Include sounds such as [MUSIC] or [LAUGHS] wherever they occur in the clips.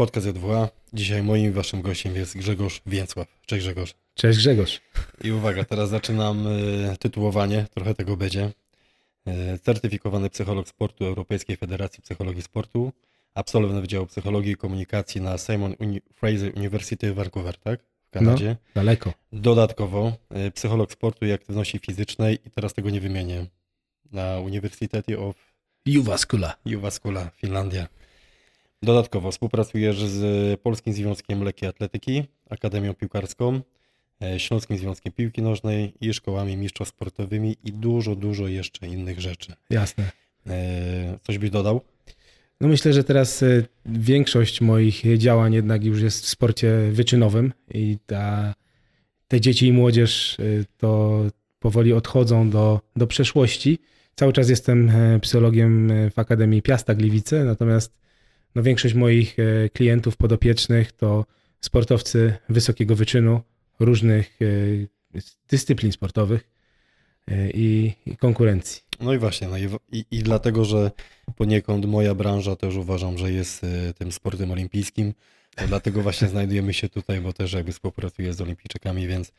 Podcast J2A. Dzisiaj moim waszym gościem jest Grzegorz Więcław. Cześć Grzegorz. Cześć Grzegorz. I uwaga, teraz zaczynam y, tytułowanie, trochę tego będzie. Y, certyfikowany psycholog sportu Europejskiej Federacji Psychologii Sportu, absolwent Wydziału Psychologii i Komunikacji na Simon Uni Fraser University w Vancouver, tak? W Kanadzie. No, daleko. Dodatkowo y, psycholog sportu i aktywności fizycznej i teraz tego nie wymienię. Na University of Juvascula. Jyväskylä, Finlandia. Dodatkowo współpracujesz z Polskim Związkiem Lekkiej Atletyki, Akademią Piłkarską, e, Śląskim Związkiem Piłki Nożnej i szkołami mistrzostw sportowymi i dużo, dużo jeszcze innych rzeczy. Jasne. E, Coś byś dodał? No myślę, że teraz y, większość moich działań jednak już jest w sporcie wyczynowym i ta, te dzieci i młodzież to powoli odchodzą do, do przeszłości. Cały czas jestem e, psychologiem e, w Akademii Piasta Gliwice, natomiast no większość moich e, klientów podopiecznych to sportowcy wysokiego wyczynu, różnych dyscyplin sportowych i, i konkurencji. No i właśnie, no i, i, dlatego, że poniekąd moja branża też uważam, że jest tym sportem olimpijskim, dlatego właśnie [LAUGHS] znajdujemy się tutaj, bo też jakby współpracuję z olimpijczykami, więc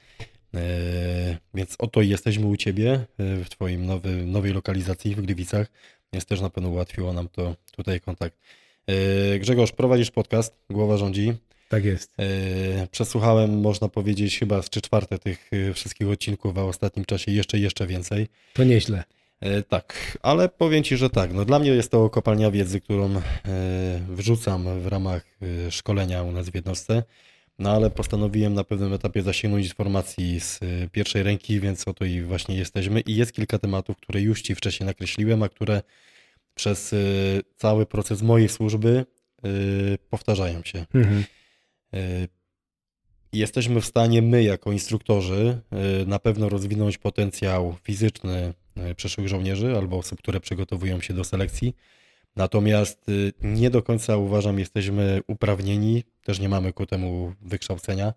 E, więc oto jesteśmy u Ciebie e, w Twoim nowy, nowej lokalizacji w Gliwicach, więc też na pewno ułatwiło nam to tutaj kontakt. E, Grzegorz, prowadzisz podcast, Głowa rządzi. Tak jest. Przesłuchałem, można powiedzieć, chyba z trzy czwarte tych wszystkich odcinków, a w ostatnim czasie jeszcze, jeszcze więcej. To nieźle. Tak, ale powiem Ci, że tak. No dla mnie jest to kopalnia wiedzy, którą wrzucam w ramach szkolenia u nas w jednostce. No ale postanowiłem na pewnym etapie zasięgnąć informacji z pierwszej ręki, więc oto i właśnie jesteśmy. I jest kilka tematów, które już Ci wcześniej nakreśliłem, a które przez y, cały proces mojej służby y, powtarzają się. Mhm. Jesteśmy w stanie my, jako instruktorzy, na pewno rozwinąć potencjał fizyczny przyszłych żołnierzy albo osób, które przygotowują się do selekcji Natomiast y, nie do końca uważam, jesteśmy uprawnieni, też nie mamy ku temu wykształcenia,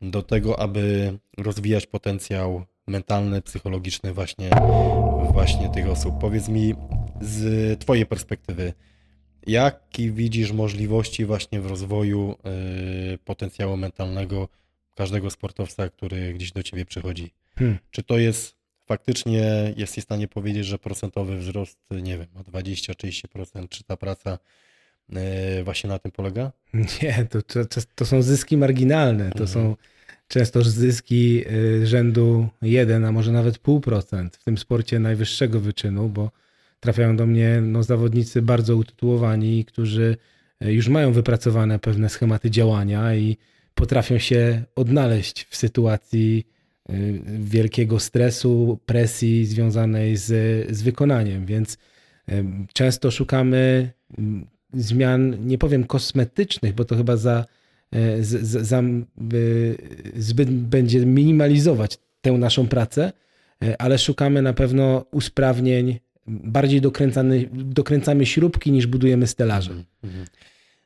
do tego, aby rozwijać potencjał mentalny, psychologiczny właśnie, właśnie tych osób. Powiedz mi z Twojej perspektywy, jakie widzisz możliwości właśnie w rozwoju y, potencjału mentalnego każdego sportowca, który gdzieś do Ciebie przychodzi? Hmm. Czy to jest faktycznie jesteś w stanie powiedzieć, że procentowy wzrost, nie wiem, o 20-30%, czy ta praca e, właśnie na tym polega? [LAUGHS] Nie, to, to, to są zyski marginalne. To mhm. są często zyski e, rzędu 1, a może nawet 0,5% w tym sporcie najwyższego wyczynu, bo trafiają do mnie no, zawodnicy bardzo utytułowani, którzy e, już mają wypracowane pewne schematy działania i potrafią się odnaleźć w sytuacji Y, wielkiego stresu, presji związanej z, z wykonaniem, więc y, często szukamy zmian, nie powiem kosmetycznych, bo to chyba za, za, za zbyt będzie minimalizować tę naszą pracę, ale szukamy na pewno usprawnień, bardziej dokręcamy, dokręcamy śrubki niż budujemy stelaże. Mhm,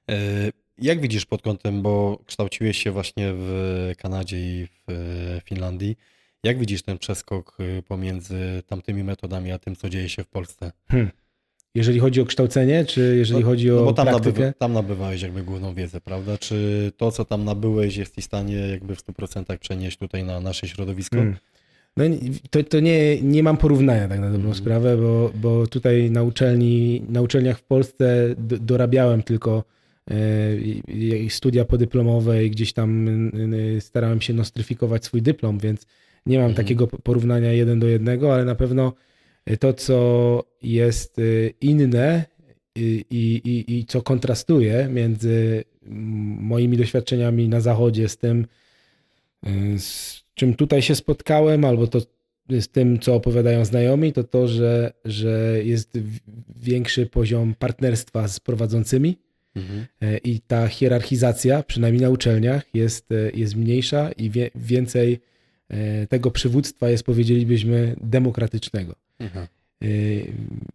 mhm. Jak widzisz pod kątem, bo kształciłeś się właśnie w Kanadzie i w Finlandii, jak widzisz ten przeskok y, pomiędzy tamtymi metodami, a tym, co dzieje się w Polsce? Hmm. Jeżeli chodzi o kształcenie, czy jeżeli no, chodzi o no bo tam praktykę? Nabywa, tam nabywałeś jakby główną wiedzę, prawda? Czy to, co tam nabyłeś, jest w stanie jakby w 100% przenieść tutaj na nasze środowisko? Hmm. No to, to nie, nie mam porównania tak na dobrą hmm. sprawę, bo, bo tutaj na uczelni, na uczelniach w Polsce dorabiałem tylko E, studia podyplomowe i gdzieś tam starałem się nostryfikować swój dyplom, więc nie mam mhm. takiego porównania jeden do jednego, ale na pewno to, co jest e, inne i, i, i co kontrastuje między moimi doświadczeniami na zachodzie z tym, e, z czym tutaj się spotkałem, albo to z tym, co opowiadają znajomi, to to, że, że jest większy poziom partnerstwa z prowadzącymi Mhm. E, I ta hierarchizacja, przynajmniej na uczelniach, jest, e, jest mniejsza i wie, więcej e, tego przywództwa jest, powiedzielibyśmy, demokratycznego. Mhm.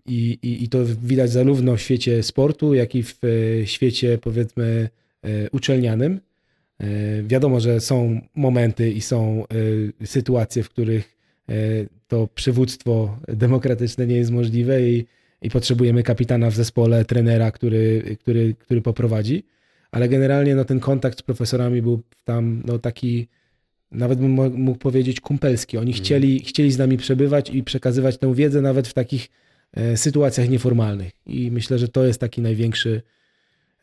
I, i, I to widać zarówno w świecie sportu, jak i w świecie, powiedzmy, uczelnianym. Wiadomo, że są momenty i są sytuacje, w których to przywództwo demokratyczne nie jest możliwe i i potrzebujemy kapitana w zespole, trenera, który, który, który poprowadzi. ale generalnie no, ten kontakt z profesorami był tam no, taki, nawet bym mógł powiedzieć kumpelski. Oni Mhm. chcieli, chcieli z nami przebywać i przekazywać tę wiedzę nawet w takich e, sytuacjach nieformalnych. I myślę, że to jest taki największy,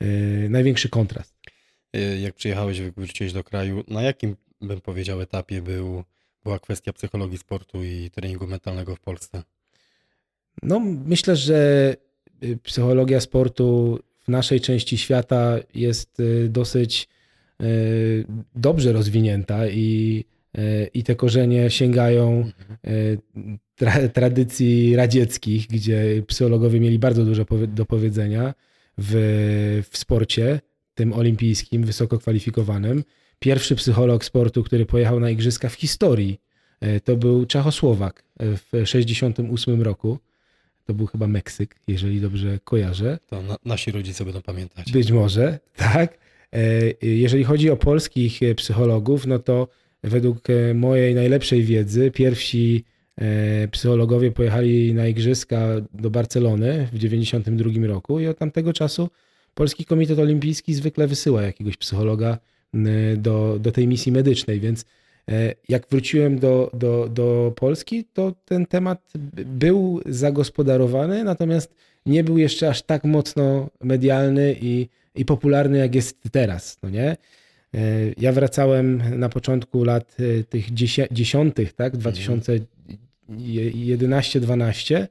e, największy kontrast. Y, Jak przyjechałeś, wróciłeś do kraju, na jakim, bym powiedział, etapie był, była kwestia psychologii sportu i treningu mentalnego w Polsce? No, myślę, że y, psychologia sportu w naszej części świata jest y, dosyć dobrze rozwinięta i, i te korzenie sięgają y, tra tradycji radzieckich, gdzie psychologowie mieli bardzo dużo do powiedzenia w, w sporcie, tym olimpijskim, wysoko kwalifikowanym. Pierwszy psycholog sportu, który pojechał na igrzyska w historii, y, to był Czechosłowak y, w 1968 roku. To był chyba Meksyk, jeżeli dobrze kojarzę. To na, nasi rodzice będą pamiętać. Być może, [LAUGHS] tak. E, Jeżeli chodzi o polskich e, psychologów, no to według e, mojej najlepszej wiedzy pierwsi e, psychologowie pojechali na igrzyska do Barcelony w 1992 roku i od tamtego czasu Polski Komitet Olimpijski zwykle wysyła jakiegoś psychologa m, do, do tej misji medycznej, więc e, jak wróciłem do, do, do Polski, to ten temat był zagospodarowany, natomiast nie był jeszcze aż tak mocno medialny i, i popularny, jak jest teraz, no nie? E, Ja wracałem na początku lat e, tych dziesiątych, tak, 2011-12,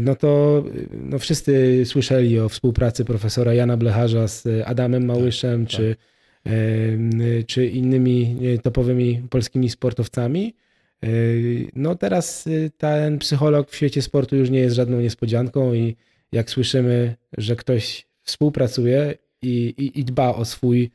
no to no wszyscy słyszeli o współpracy profesora Jana Blecharza z Adamem Małyszem, tak. czy, e, czy innymi e, topowymi polskimi sportowcami. E, No teraz e, ten psycholog w świecie sportu już nie jest żadną niespodzianką i jak słyszymy, że ktoś współpracuje i, i, i dba o swój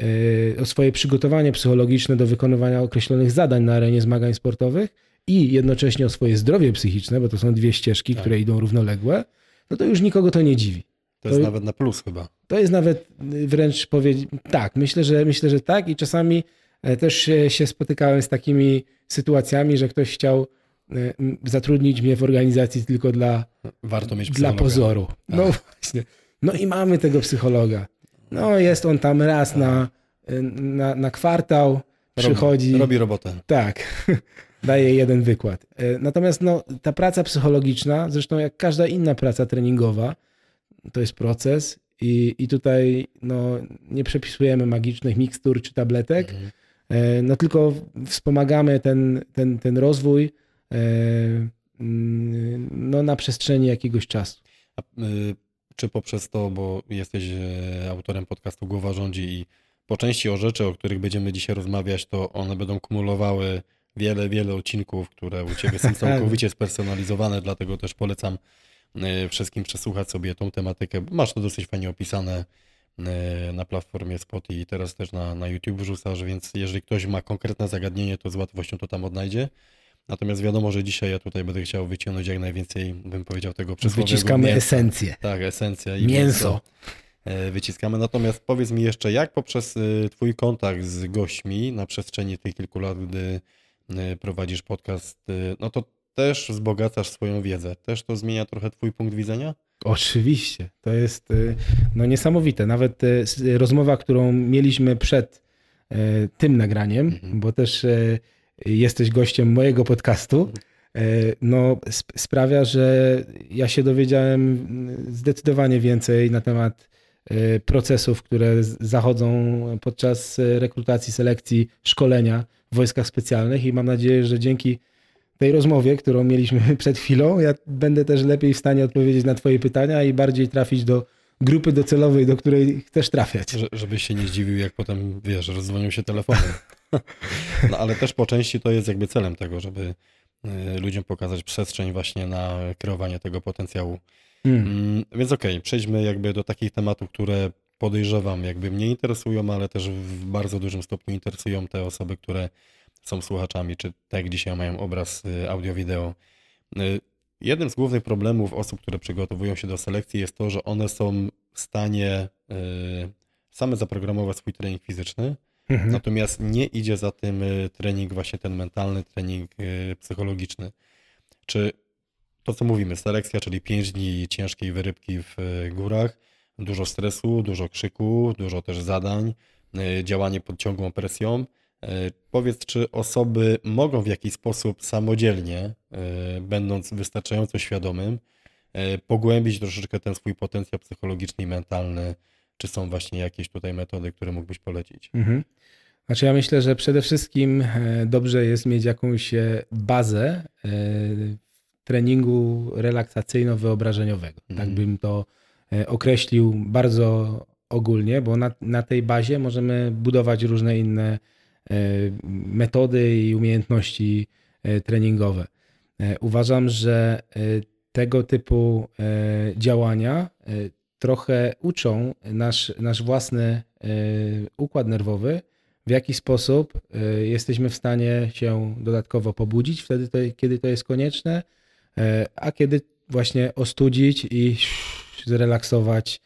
e, o swoje przygotowanie psychologiczne do wykonywania określonych zadań na arenie zmagań sportowych i jednocześnie o swoje zdrowie psychiczne, bo to są dwie ścieżki, Tak. które idą równoległe, no to już nikogo to nie dziwi. To jest to- nawet na plus chyba. To jest nawet y, wręcz powiedzieć, tak, myślę, że myślę, że tak i czasami e, też się spotykałem z takimi sytuacjami, że ktoś chciał m, zatrudnić mnie w organizacji tylko dla, Warto mieć dla pozoru. No właśnie. No i mamy tego psychologa. No jest on tam raz na, y, na, na kwartał, przychodzi. Robi, robi robotę. Tak, [LAUGHS] daje jeden wykład. E, Natomiast no, ta praca psychologiczna, zresztą jak każda inna praca treningowa, to jest proces i, i tutaj no, nie przepisujemy magicznych mikstur czy tabletek, Mhm. e, no tylko wspomagamy ten, ten, ten rozwój e, mm, no, na przestrzeni jakiegoś czasu. A, y, czy poprzez to, bo jesteś autorem podcastu Głowa Rządzi i po części o rzeczy, o których będziemy dzisiaj rozmawiać, to one będą kumulowały wiele, wiele odcinków, które u Ciebie są całkowicie [LAUGHS] spersonalizowane, dlatego też polecam e, wszystkim przesłuchać sobie tą tematykę. Masz to dosyć fajnie opisane e, na platformie Spot i teraz też na, na YouTube wrzucasz, więc jeżeli ktoś ma konkretne zagadnienie, to z łatwością to tam odnajdzie. Natomiast wiadomo, że dzisiaj ja tutaj będę chciał wyciągnąć jak najwięcej, bym powiedział, tego przysłowiowego Wyciskamy mięsa. esencję. Tak, esencja i Mięso. e, wyciskamy. Natomiast powiedz mi jeszcze, jak poprzez Twój kontakt z gośćmi na przestrzeni tych kilku lat, gdy prowadzisz podcast, e, no to też wzbogacasz swoją wiedzę. Też to zmienia trochę Twój punkt widzenia? Oczywiście. To jest y, no, niesamowite. Nawet y, rozmowa, którą mieliśmy przed y, tym nagraniem, Mhm. bo też y, jesteś gościem mojego podcastu, y, no, sp- sprawia, że ja się dowiedziałem y, zdecydowanie więcej na temat y, procesów, które zachodzą podczas y, rekrutacji, selekcji, szkolenia w wojskach specjalnych i mam nadzieję, że dzięki tej rozmowie, którą mieliśmy [LAUGHS] przed chwilą, ja będę też lepiej w stanie odpowiedzieć na Twoje pytania i bardziej trafić do grupy docelowej, do której chcesz trafiać. Że, żebyś się nie zdziwił, jak potem, wiesz, rozdzwonił się telefonem. [LAUGHS] No ale też po części to jest jakby celem tego, żeby e, ludziom pokazać przestrzeń właśnie na kreowanie tego potencjału Mm. Mm, Więc okej, przejdźmy jakby do takich tematów, które podejrzewam jakby mnie interesują, ale też w bardzo dużym stopniu interesują te osoby, które są słuchaczami, czy te, dzisiaj mają obraz y, audio-wideo. Y, Jednym z głównych problemów osób, które przygotowują się do selekcji jest to, że one są w stanie y, same zaprogramować swój trening fizyczny, Mhm. Natomiast nie idzie za tym trening, właśnie ten mentalny trening psychologiczny. Czy to, co mówimy, selekcja, czyli 5 dni ciężkiej wyrybki w górach, dużo stresu, dużo krzyku, dużo też zadań, y, działanie pod ciągłą presją. Y, Powiedz, czy osoby mogą w jakiś sposób samodzielnie, y, będąc wystarczająco świadomym, pogłębić troszeczkę ten swój potencjał psychologiczny i mentalny? Czy są właśnie jakieś tutaj metody, które mógłbyś polecić? Mhm. Znaczy ja myślę, że przede wszystkim e, dobrze jest mieć jakąś e, bazę e, treningu relaksacyjno-wyobrażeniowego. Tak Mhm. bym to określił bardzo ogólnie, bo na, na tej bazie możemy budować różne inne e, metody i umiejętności e, treningowe. E, Uważam, że e, tego typu e, działania e, trochę uczą nasz, nasz własny e, układ nerwowy, w jaki sposób e, jesteśmy w stanie się dodatkowo pobudzić wtedy, kiedy to jest konieczne, e, a kiedy właśnie ostudzić i zrelaksować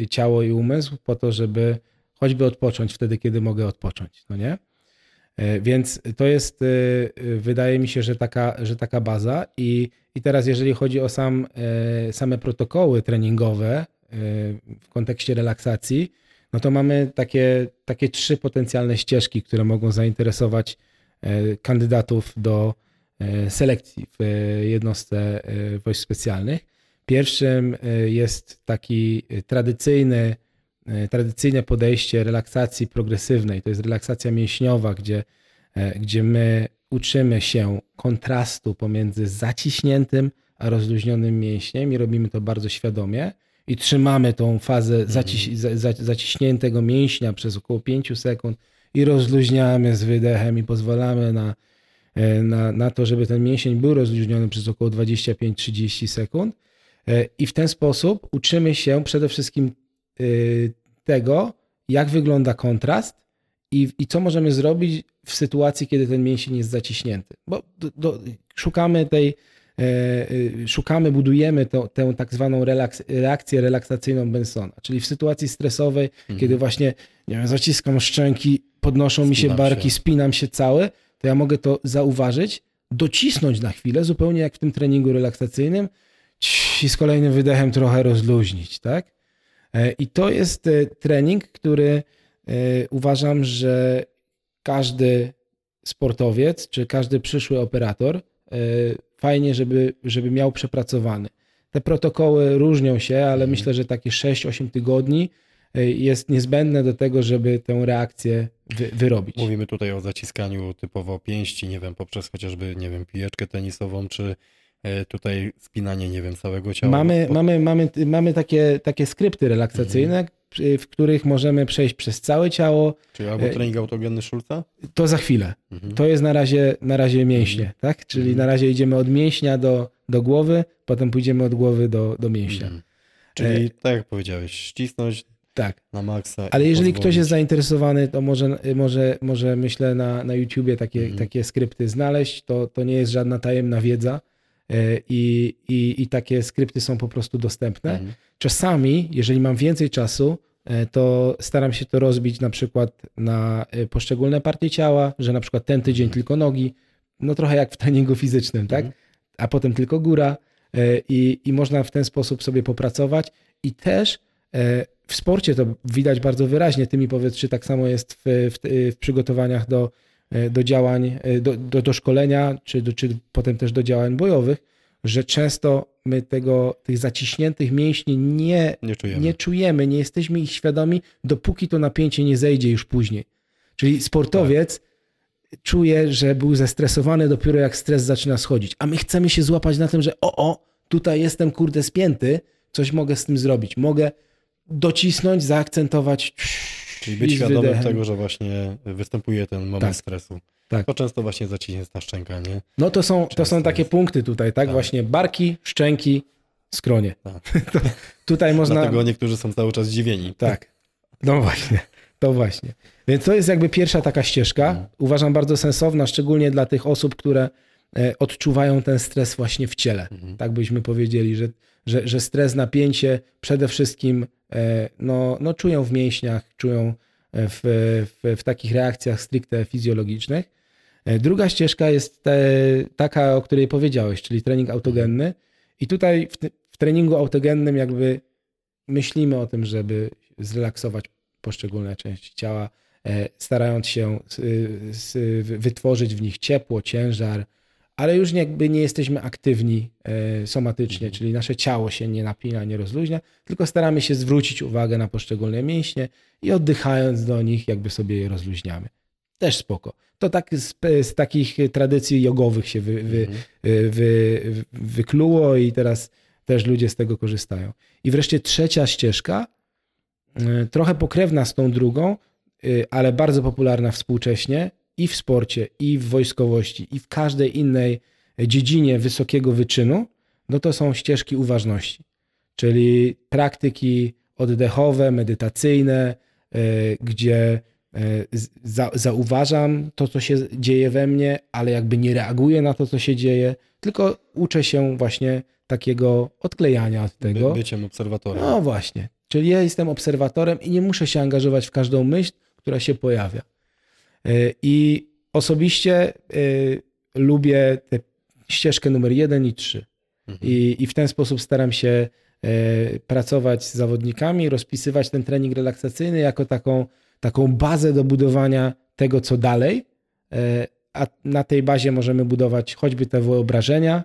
e, ciało i umysł po to, żeby choćby odpocząć wtedy, kiedy mogę odpocząć, no nie? E, Więc to jest, e, wydaje mi się, że taka, że taka baza. I, I teraz, jeżeli chodzi o sam, same protokoły treningowe w kontekście relaksacji, no to mamy takie, takie trzy potencjalne ścieżki, które mogą zainteresować kandydatów do selekcji w jednostce wojsk specjalnych. Pierwszym e, jest taki e, tradycyjny, e, tradycyjne podejście relaksacji progresywnej. To jest relaksacja mięśniowa, gdzie, gdzie my uczymy się kontrastu pomiędzy zaciśniętym a rozluźnionym mięśniem i robimy to bardzo świadomie. I trzymamy tą fazę zaciś, za, za, zaciśniętego mięśnia przez około 5 sekund i rozluźniamy z wydechem i pozwalamy na, na, na to, żeby ten mięsień był rozluźniony przez około 25-30 sekund. E, I w ten sposób uczymy się przede wszystkim y, tego, jak wygląda kontrast i, i co możemy zrobić w sytuacji, kiedy ten mięsień jest zaciśnięty. Bo do, do, szukamy tej, e, szukamy, budujemy to, tę tak zwaną relaks, reakcję relaksacyjną Bensona, czyli w sytuacji stresowej, Mhm. kiedy właśnie nie wiem, zaciskam szczęki, podnoszą mi się Spinam barki, się. spinam się cały, to ja mogę to zauważyć, docisnąć na chwilę, zupełnie jak w tym treningu relaksacyjnym i z kolejnym wydechem trochę rozluźnić, tak? E, I to jest e, trening, który e, uważam, że każdy sportowiec czy każdy przyszły operator fajnie, żeby, żeby miał przepracowany. Te protokoły różnią się, ale Mhm. myślę, że takie 6-8 tygodni jest niezbędne do tego, żeby tę reakcję wy, wyrobić. Mówimy tutaj o zaciskaniu typowo pięści, nie wiem, poprzez chociażby, nie wiem, pijeczkę tenisową, czy tutaj spinanie, nie wiem, całego ciała. Mamy, mamy, mamy, mamy takie, takie skrypty relaksacyjne, Mhm. w których możemy przejść przez całe ciało. Czyli albo e, trening autogenny Schulza? To za chwilę. Mhm. To jest na razie, na razie mięśnie, Mhm. tak? Czyli Mhm. na razie idziemy od mięśnia do, do głowy, potem pójdziemy od głowy do, do mięśnia. Mhm. Czyli tak jak powiedziałeś, ścisnąć Tak. na maksa. Ale jeżeli ktoś pozwolić. jest zainteresowany, to może, może, może myślę na, na YouTubie takie, Mhm. takie skrypty znaleźć. To, to nie jest żadna tajemna wiedza e, i, i, i takie skrypty są po prostu dostępne. Mhm. Czasami, jeżeli mam więcej czasu, e, to staram się to rozbić na przykład na e, poszczególne partie ciała, że na przykład ten tydzień Mhm. tylko nogi, no trochę jak w treningu fizycznym, tak? Mhm. A potem tylko góra e, i, i można w ten sposób sobie popracować i też e, w sporcie to widać bardzo wyraźnie. Ty mi powiedz, czy tak samo jest w, w, w przygotowaniach do, e, do działań, e, do, do, do szkolenia, czy, do, czy potem też do działań bojowych, że często my tego, tych zaciśniętych mięśni nie, Nie czujemy. nie czujemy, nie jesteśmy ich świadomi, dopóki to napięcie nie zejdzie już później. Czyli sportowiec czuje, że był zestresowany dopiero jak stres zaczyna schodzić, a my chcemy się złapać na tym, że o, o, tutaj jestem kurde spięty, coś mogę z tym zrobić. Mogę docisnąć, zaakcentować. Czyli być świadomym wydechem. tego, że właśnie występuje ten moment Tak. stresu. Tak. To często właśnie zaciśnięta szczęka, nie? No to są, to są takie jest. punkty tutaj, tak? Tak. Właśnie barki, szczęki, skronie. Tak. [LAUGHS] To, tutaj można... Dlatego niektórzy są cały czas zdziwieni. Tak. No właśnie, to właśnie. Więc to jest jakby pierwsza taka ścieżka. Mhm. Uważam bardzo sensowna, szczególnie dla tych osób, które e, odczuwają ten stres właśnie w ciele. Mhm. Tak byśmy powiedzieli, że, że, że stres, napięcie przede wszystkim no, no czują w mięśniach, czują e, w, w, w takich reakcjach stricte fizjologicznych. E, Druga ścieżka jest te, taka, o której powiedziałeś, czyli trening autogenny. I tutaj w, w treningu autogennym jakby myślimy o tym, żeby zrelaksować poszczególne części ciała, e, starając się wytworzyć w nich ciepło, ciężar, ale już jakby nie jesteśmy aktywni e, somatycznie, czyli nasze ciało się nie napina, nie rozluźnia, tylko staramy się zwrócić uwagę na poszczególne mięśnie i oddychając do nich jakby sobie je rozluźniamy. Też spoko. To tak z, z takich tradycji jogowych się wy, wy, mhm. wy, wy, wykluło i teraz też ludzie z tego korzystają. I wreszcie trzecia ścieżka, e, trochę pokrewna z tą drugą, e, ale bardzo popularna współcześnie, i w sporcie, i w wojskowości, i w każdej innej dziedzinie wysokiego wyczynu, no to są ścieżki uważności, czyli praktyki oddechowe, medytacyjne, e, gdzie e, za, zauważam to, co się dzieje we mnie, ale jakby nie reaguję na to, co się dzieje, tylko uczę się właśnie takiego odklejania od tego. By, byciem obserwatorem. No właśnie. Czyli ja jestem obserwatorem i nie muszę się angażować w każdą myśl, która się pojawia. E, I osobiście e, lubię tę ścieżkę numer jeden i trzy. Mhm. I, I w ten sposób staram się e, pracować z zawodnikami, rozpisywać ten trening relaksacyjny jako taką, taką bazę do budowania tego, co dalej. A na tej bazie możemy budować choćby te wyobrażenia,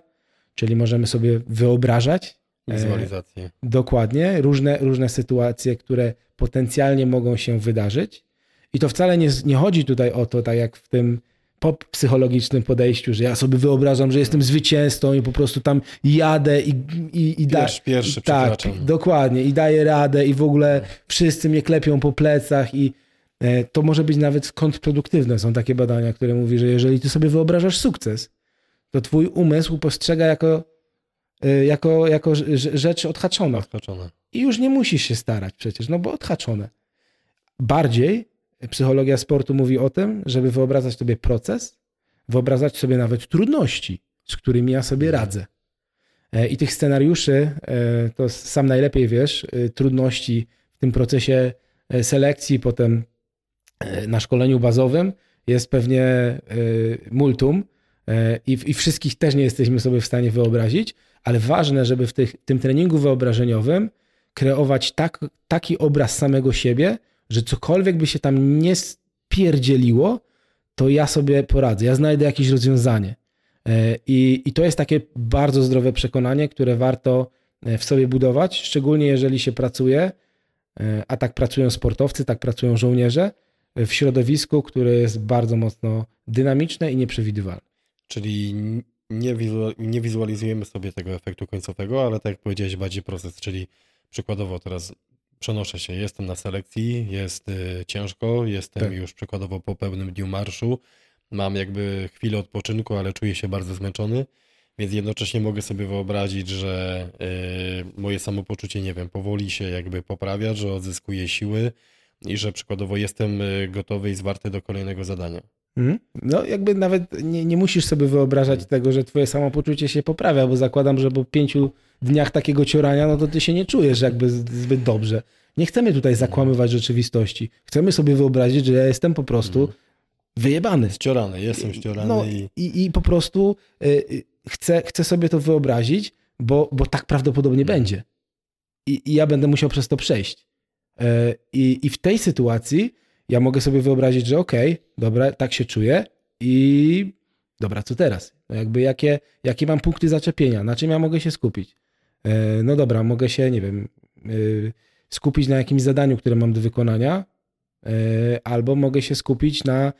czyli możemy sobie wyobrażać. Wizualizacje. Dokładnie, różne, różne sytuacje, które potencjalnie mogą się wydarzyć. I to wcale nie, nie chodzi tutaj o to, tak jak w tym pop psychologicznym podejściu, że ja sobie wyobrażam, że jestem zwycięzcą i po prostu tam jadę i, i, i da, pierwszy, pierwszy tak, dokładnie i daję radę i w ogóle wszyscy mnie klepią po plecach i e, to może być nawet kontrproduktywne. Są takie badania, które mówi, że jeżeli ty sobie wyobrażasz sukces, to twój umysł postrzega jako, e, jako, jako rzecz odhaczona. odhaczona. I już nie musisz się starać przecież, no bo odhaczone. Bardziej Psychologia sportu mówi o tym, żeby wyobrażać sobie proces, wyobrażać sobie nawet trudności, z którymi ja sobie radzę. E, I tych scenariuszy, e, to sam najlepiej wiesz, e, trudności w tym procesie selekcji, potem na szkoleniu bazowym jest pewnie multum i, i wszystkich też nie jesteśmy sobie w stanie wyobrazić, ale ważne, żeby w tych, tym treningu wyobrażeniowym kreować tak, taki obraz samego siebie, że cokolwiek by się tam nie spierdzieliło, to ja sobie poradzę, ja znajdę jakieś rozwiązanie. E, I, I to jest takie bardzo zdrowe przekonanie, które warto e, w sobie budować, szczególnie jeżeli się pracuje, e, a tak pracują sportowcy, tak pracują żołnierze, w środowisku, które jest bardzo mocno dynamiczne i nieprzewidywalne. Czyli nie, nie wizualizujemy sobie tego efektu końcowego, ale tak jak powiedziałeś, bardziej proces, czyli przykładowo teraz przenoszę się, jestem na selekcji, jest y, ciężko, jestem tak. już przykładowo po pełnym dniu marszu, mam jakby chwilę odpoczynku, ale czuję się bardzo zmęczony, więc jednocześnie mogę sobie wyobrazić, że y, moje samopoczucie, nie wiem, powoli się jakby poprawia, że odzyskuję siły i że przykładowo jestem y, gotowy i zwarty do kolejnego zadania. Mhm. No, jakby nawet nie, nie musisz sobie wyobrażać mhm. tego, że twoje samopoczucie się poprawia, bo zakładam, że po pięciu dniach takiego ciorania, no to ty się nie czujesz jakby zbyt dobrze. Nie chcemy tutaj zakłamywać rzeczywistości. Chcemy sobie wyobrazić, że ja jestem po prostu mhm. wyjebany. Ściorany, jestem ściorany. No, i... I, i po prostu y, chcę, chcę sobie to wyobrazić, bo, bo tak prawdopodobnie będzie. I, I ja będę musiał przez to przejść. Y, I, I w tej sytuacji ja mogę sobie wyobrazić, że okej, okay, dobra, tak się czuję i dobra, co teraz? No jakby jakie, jakie mam punkty zaczepienia? Na czym ja mogę się skupić? E, no dobra, mogę się, nie wiem, e, skupić na jakimś zadaniu, które mam do wykonania, e, albo mogę się skupić na,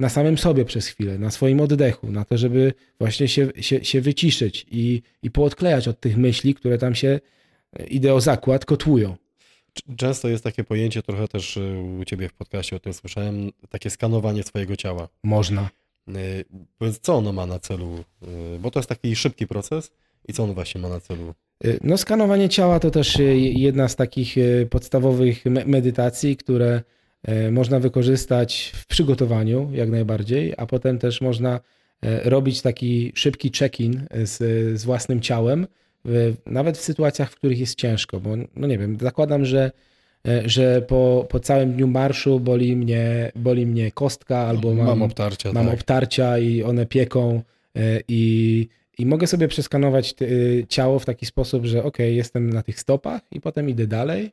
na samym sobie przez chwilę, na swoim oddechu, na to, żeby właśnie się, się, się wyciszyć i, i poodklejać od tych myśli, które tam się, idę o zakład, kotłują. Często jest takie pojęcie, trochę też u ciebie w podcaście o tym słyszałem, takie skanowanie swojego ciała. Można. Powiedz, co ono ma na celu? Bo to jest taki szybki proces, i co on właśnie ma na celu? Y, no, skanowanie ciała to też y, jedna z takich y, podstawowych medytacji, które można wykorzystać w przygotowaniu jak najbardziej, a potem też można robić taki szybki check-in z, z własnym ciałem, nawet w sytuacjach, w których jest ciężko, bo no nie wiem, zakładam, że, że po, po całym dniu marszu boli mnie, boli mnie kostka albo mam, mam obtarcia, mam tak. obtarcia i one pieką i i mogę sobie przeskanować y, ciało w taki sposób, że ok, jestem na tych stopach i potem idę dalej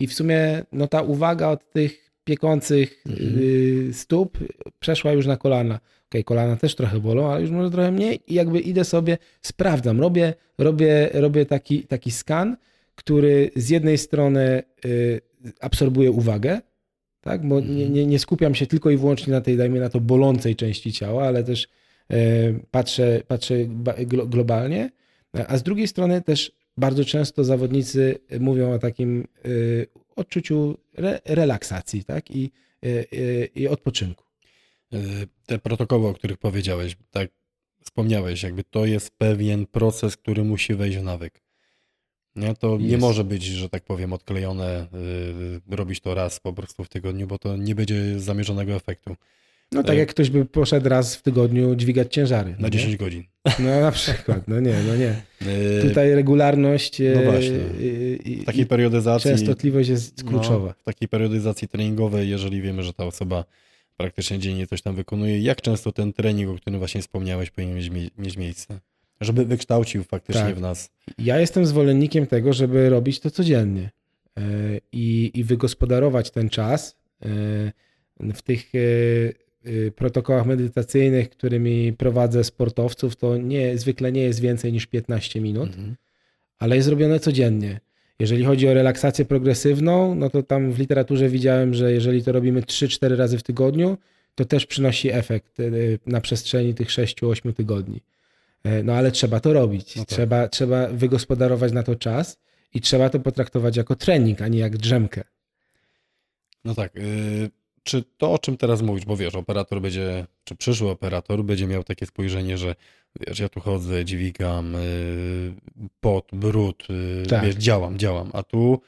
i w sumie no ta uwaga od tych piekących mhm. stóp przeszła już na kolana. Ok, kolana też trochę bolą, ale już może trochę mniej i jakby idę sobie, sprawdzam, robię, robię, robię taki, taki skan, który z jednej strony y, absorbuje uwagę, tak? bo nie, mhm. nie, nie skupiam się tylko i wyłącznie na tej, dajmy na to, bolącej części ciała, ale też y, patrzę, patrzę globalnie, a z drugiej strony też bardzo często zawodnicy mówią o takim y, odczuciu re, relaksacji tak? I, i odpoczynku. Te protokoły, o których powiedziałeś, tak wspomniałeś, jakby to jest pewien proces, który musi wejść w nawyk. Nie? To jest. nie może być, że tak powiem, odklejone, yy, robić to raz po prostu w tygodniu, bo to nie będzie zamierzonego efektu. No tak jak ktoś by poszedł raz w tygodniu dźwigać ciężary. Na 10 godzin. No na przykład, no nie, no nie. Yy, Tutaj regularność no właśnie. w takiej periodyzacji, częstotliwość jest no, kluczowa. No, w takiej periodyzacji treningowej, jeżeli wiemy, że ta osoba praktycznie dziennie coś tam wykonuje, jak często ten trening, o którym właśnie wspomniałeś, powinien mieć, mieć miejsce? żeby wykształcił faktycznie tak. w nas. Ja jestem zwolennikiem tego, żeby robić to codziennie e, i, i wygospodarować ten czas e, w tych e, protokołach medytacyjnych, którymi prowadzę sportowców, to nie, zwykle nie jest więcej niż 15 minut, mhm. ale jest robione codziennie. Jeżeli chodzi o relaksację progresywną, no to tam w literaturze widziałem, że jeżeli to robimy 3-4 razy w tygodniu, to też przynosi efekt na przestrzeni tych 6-8 tygodni. E, no ale trzeba to robić. No tak. trzeba, trzeba wygospodarować na to czas i trzeba to potraktować jako trening, a nie jak drzemkę. No tak. Yy, czy to, o czym teraz mówisz, bo wiesz, operator będzie, czy przyszły operator będzie miał takie spojrzenie, że wiesz, ja tu chodzę, dźwigam, yy, pot, brud, yy, tak. wiesz, działam, działam, a tu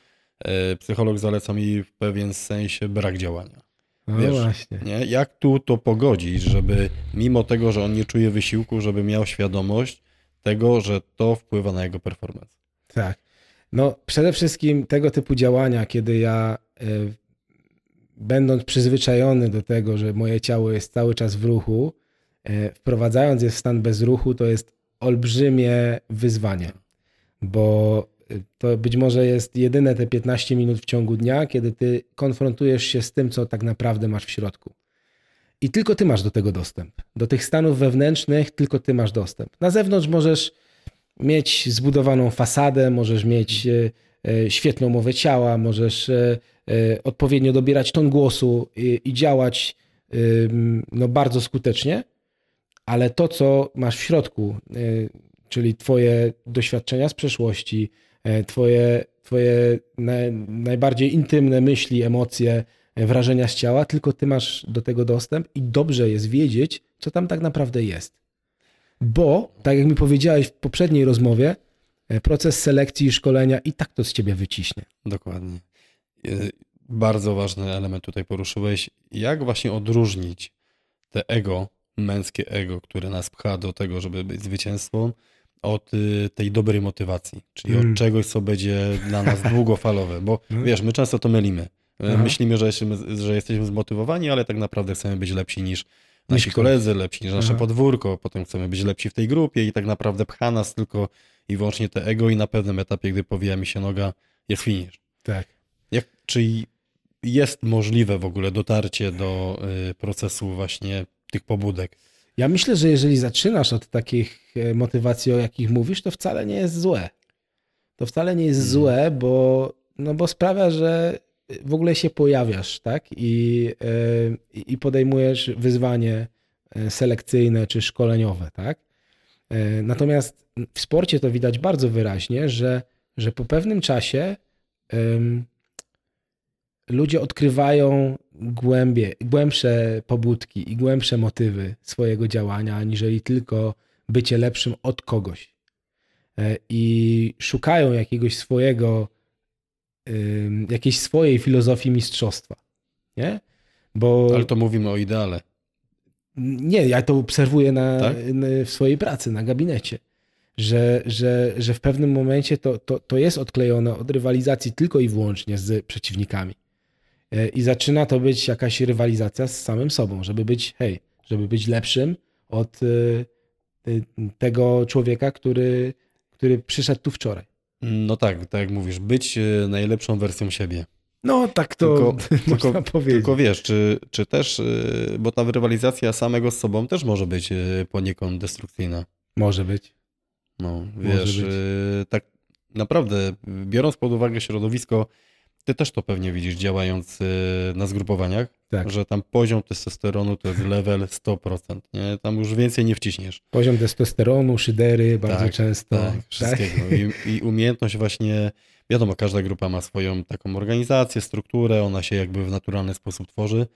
psycholog zaleca mi w pewien sensie brak działania. No Wiesz, właśnie. Nie? Jak tu to pogodzić, żeby mimo tego, że on nie czuje wysiłku, żeby miał świadomość tego, że to wpływa na jego performance? Tak. No przede wszystkim tego typu działania, kiedy ja y, będąc przyzwyczajony do tego, że moje ciało jest cały czas w ruchu, y, wprowadzając je w stan bez ruchu, to jest olbrzymie wyzwanie, bo to być może jest jedyne te 15 minut w ciągu dnia, kiedy ty konfrontujesz się z tym, co tak naprawdę masz w środku. I tylko ty masz do tego dostęp. Do tych stanów wewnętrznych tylko ty masz dostęp. Na zewnątrz możesz mieć zbudowaną fasadę, możesz mieć e, e, świetną mowę ciała, możesz e, odpowiednio dobierać ton głosu i, i działać no, bardzo skutecznie, ale to, co masz w środku, czyli twoje doświadczenia z przeszłości, E, twoje, twoje najbardziej intymne myśli, emocje, e, wrażenia z ciała, tylko ty masz do tego dostęp i dobrze jest wiedzieć, co tam tak naprawdę jest. Bo, tak jak mi powiedziałeś w poprzedniej rozmowie, e, proces selekcji i szkolenia i tak to z ciebie wyciśnie. Dokładnie. Bardzo ważny element tutaj poruszyłeś. Jak właśnie odróżnić te ego, męskie ego, które nas pcha do tego, żeby być zwycięstwem, od y, tej dobrej motywacji, czyli mm. od czegoś, co będzie dla nas [LAUGHS] długofalowe, bo no. wiesz, my często to mylimy. Aha. Myślimy, że jesteśmy, że jesteśmy zmotywowani, ale tak naprawdę chcemy być lepsi niż nasi koledzy, lepsi niż nasze Aha. podwórko, potem chcemy być lepsi w tej grupie i tak naprawdę pcha nas tylko i wyłącznie te ego i na pewnym etapie, gdy powija mi się noga, jest finish. Tak. Czyli jest możliwe w ogóle dotarcie do y, procesu właśnie tych pobudek? Ja myślę, że jeżeli zaczynasz od takich e, motywacji, o jakich mówisz, to wcale nie jest złe. To wcale nie jest hmm. złe, bo, no bo sprawia, że w ogóle się pojawiasz, tak? I, yy, i podejmujesz wyzwanie e, selekcyjne czy szkoleniowe, tak? Natomiast w sporcie to widać bardzo wyraźnie, że, że po pewnym czasie ludzie odkrywają głębie, głębsze pobudki i głębsze motywy swojego działania, aniżeli tylko bycie lepszym od kogoś. E, I szukają jakiegoś swojego, jakiejś swojej filozofii mistrzostwa. Nie? Bo... Ale to mówimy o ideale. Nie, ja to obserwuję na, tak? w swojej pracy, na gabinecie. Że, że, że w pewnym momencie to, to, to jest odklejone od rywalizacji tylko i wyłącznie z przeciwnikami. E, i zaczyna to być jakaś rywalizacja z samym sobą, żeby być, hej, żeby być lepszym od, e, y, tego człowieka, który, który przyszedł tu wczoraj. No tak, tak jak mówisz, być e, najlepszą wersją siebie. No tak to Tylko- [LAUGHS] można tylko- powiedzieć. Tylko wiesz, czy, czy też, e, bo ta rywalizacja samego z sobą też może być e, poniekąd destrukcyjna. Może być. No, wiesz, być. e, tak naprawdę, biorąc pod uwagę środowisko, ty też to pewnie widzisz działając na zgrupowaniach, Tak. że tam poziom testosteronu to jest level 100%, nie? Tam już więcej nie wciśniesz. Poziom testosteronu, szydery bardzo Tak, często. Tak, wszystkiego. I, I umiejętność właśnie, wiadomo, każda grupa ma swoją taką organizację, strukturę, ona się jakby w naturalny sposób tworzy.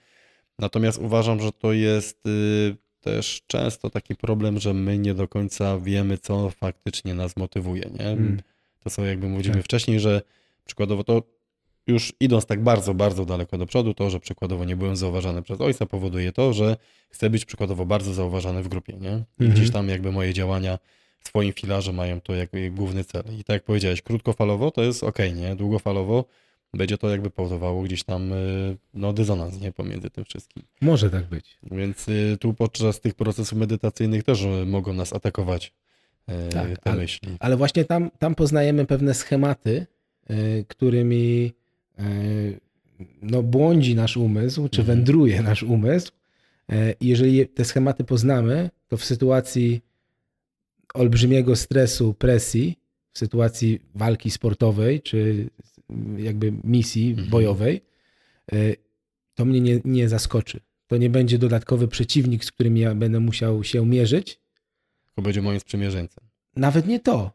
Natomiast uważam, że to jest y, też często taki problem, że my nie do końca wiemy, co faktycznie nas motywuje, nie? Mm. To co jakby mówiliśmy Tak. wcześniej, że przykładowo to już idąc tak bardzo, bardzo daleko do przodu, to, że przykładowo nie byłem zauważany przez ojca, powoduje to, że chcę być przykładowo bardzo zauważany w grupie, nie? I Mhm. gdzieś tam jakby moje działania w swoim filarze mają to jakby główny cel. I tak jak powiedziałeś, krótkofalowo to jest ok, nie? Długofalowo będzie to jakby powodowało gdzieś tam y, no, dysonans, nie? Pomiędzy tym wszystkim. Może tak być. Więc y, tu podczas tych procesów medytacyjnych też y, mogą nas atakować Tak, te ale- myśli. Ale właśnie tam, tam poznajemy pewne schematy, którymi no, błądzi nasz umysł, czy Mhm. wędruje nasz umysł. I jeżeli te schematy poznamy, to w sytuacji olbrzymiego stresu, presji, w sytuacji walki sportowej, czy jakby misji Mhm. bojowej, y, to mnie nie, nie zaskoczy. To nie będzie dodatkowy przeciwnik, z którym ja będę musiał się mierzyć, To będzie moim sprzymierzeńcem. nawet nie to.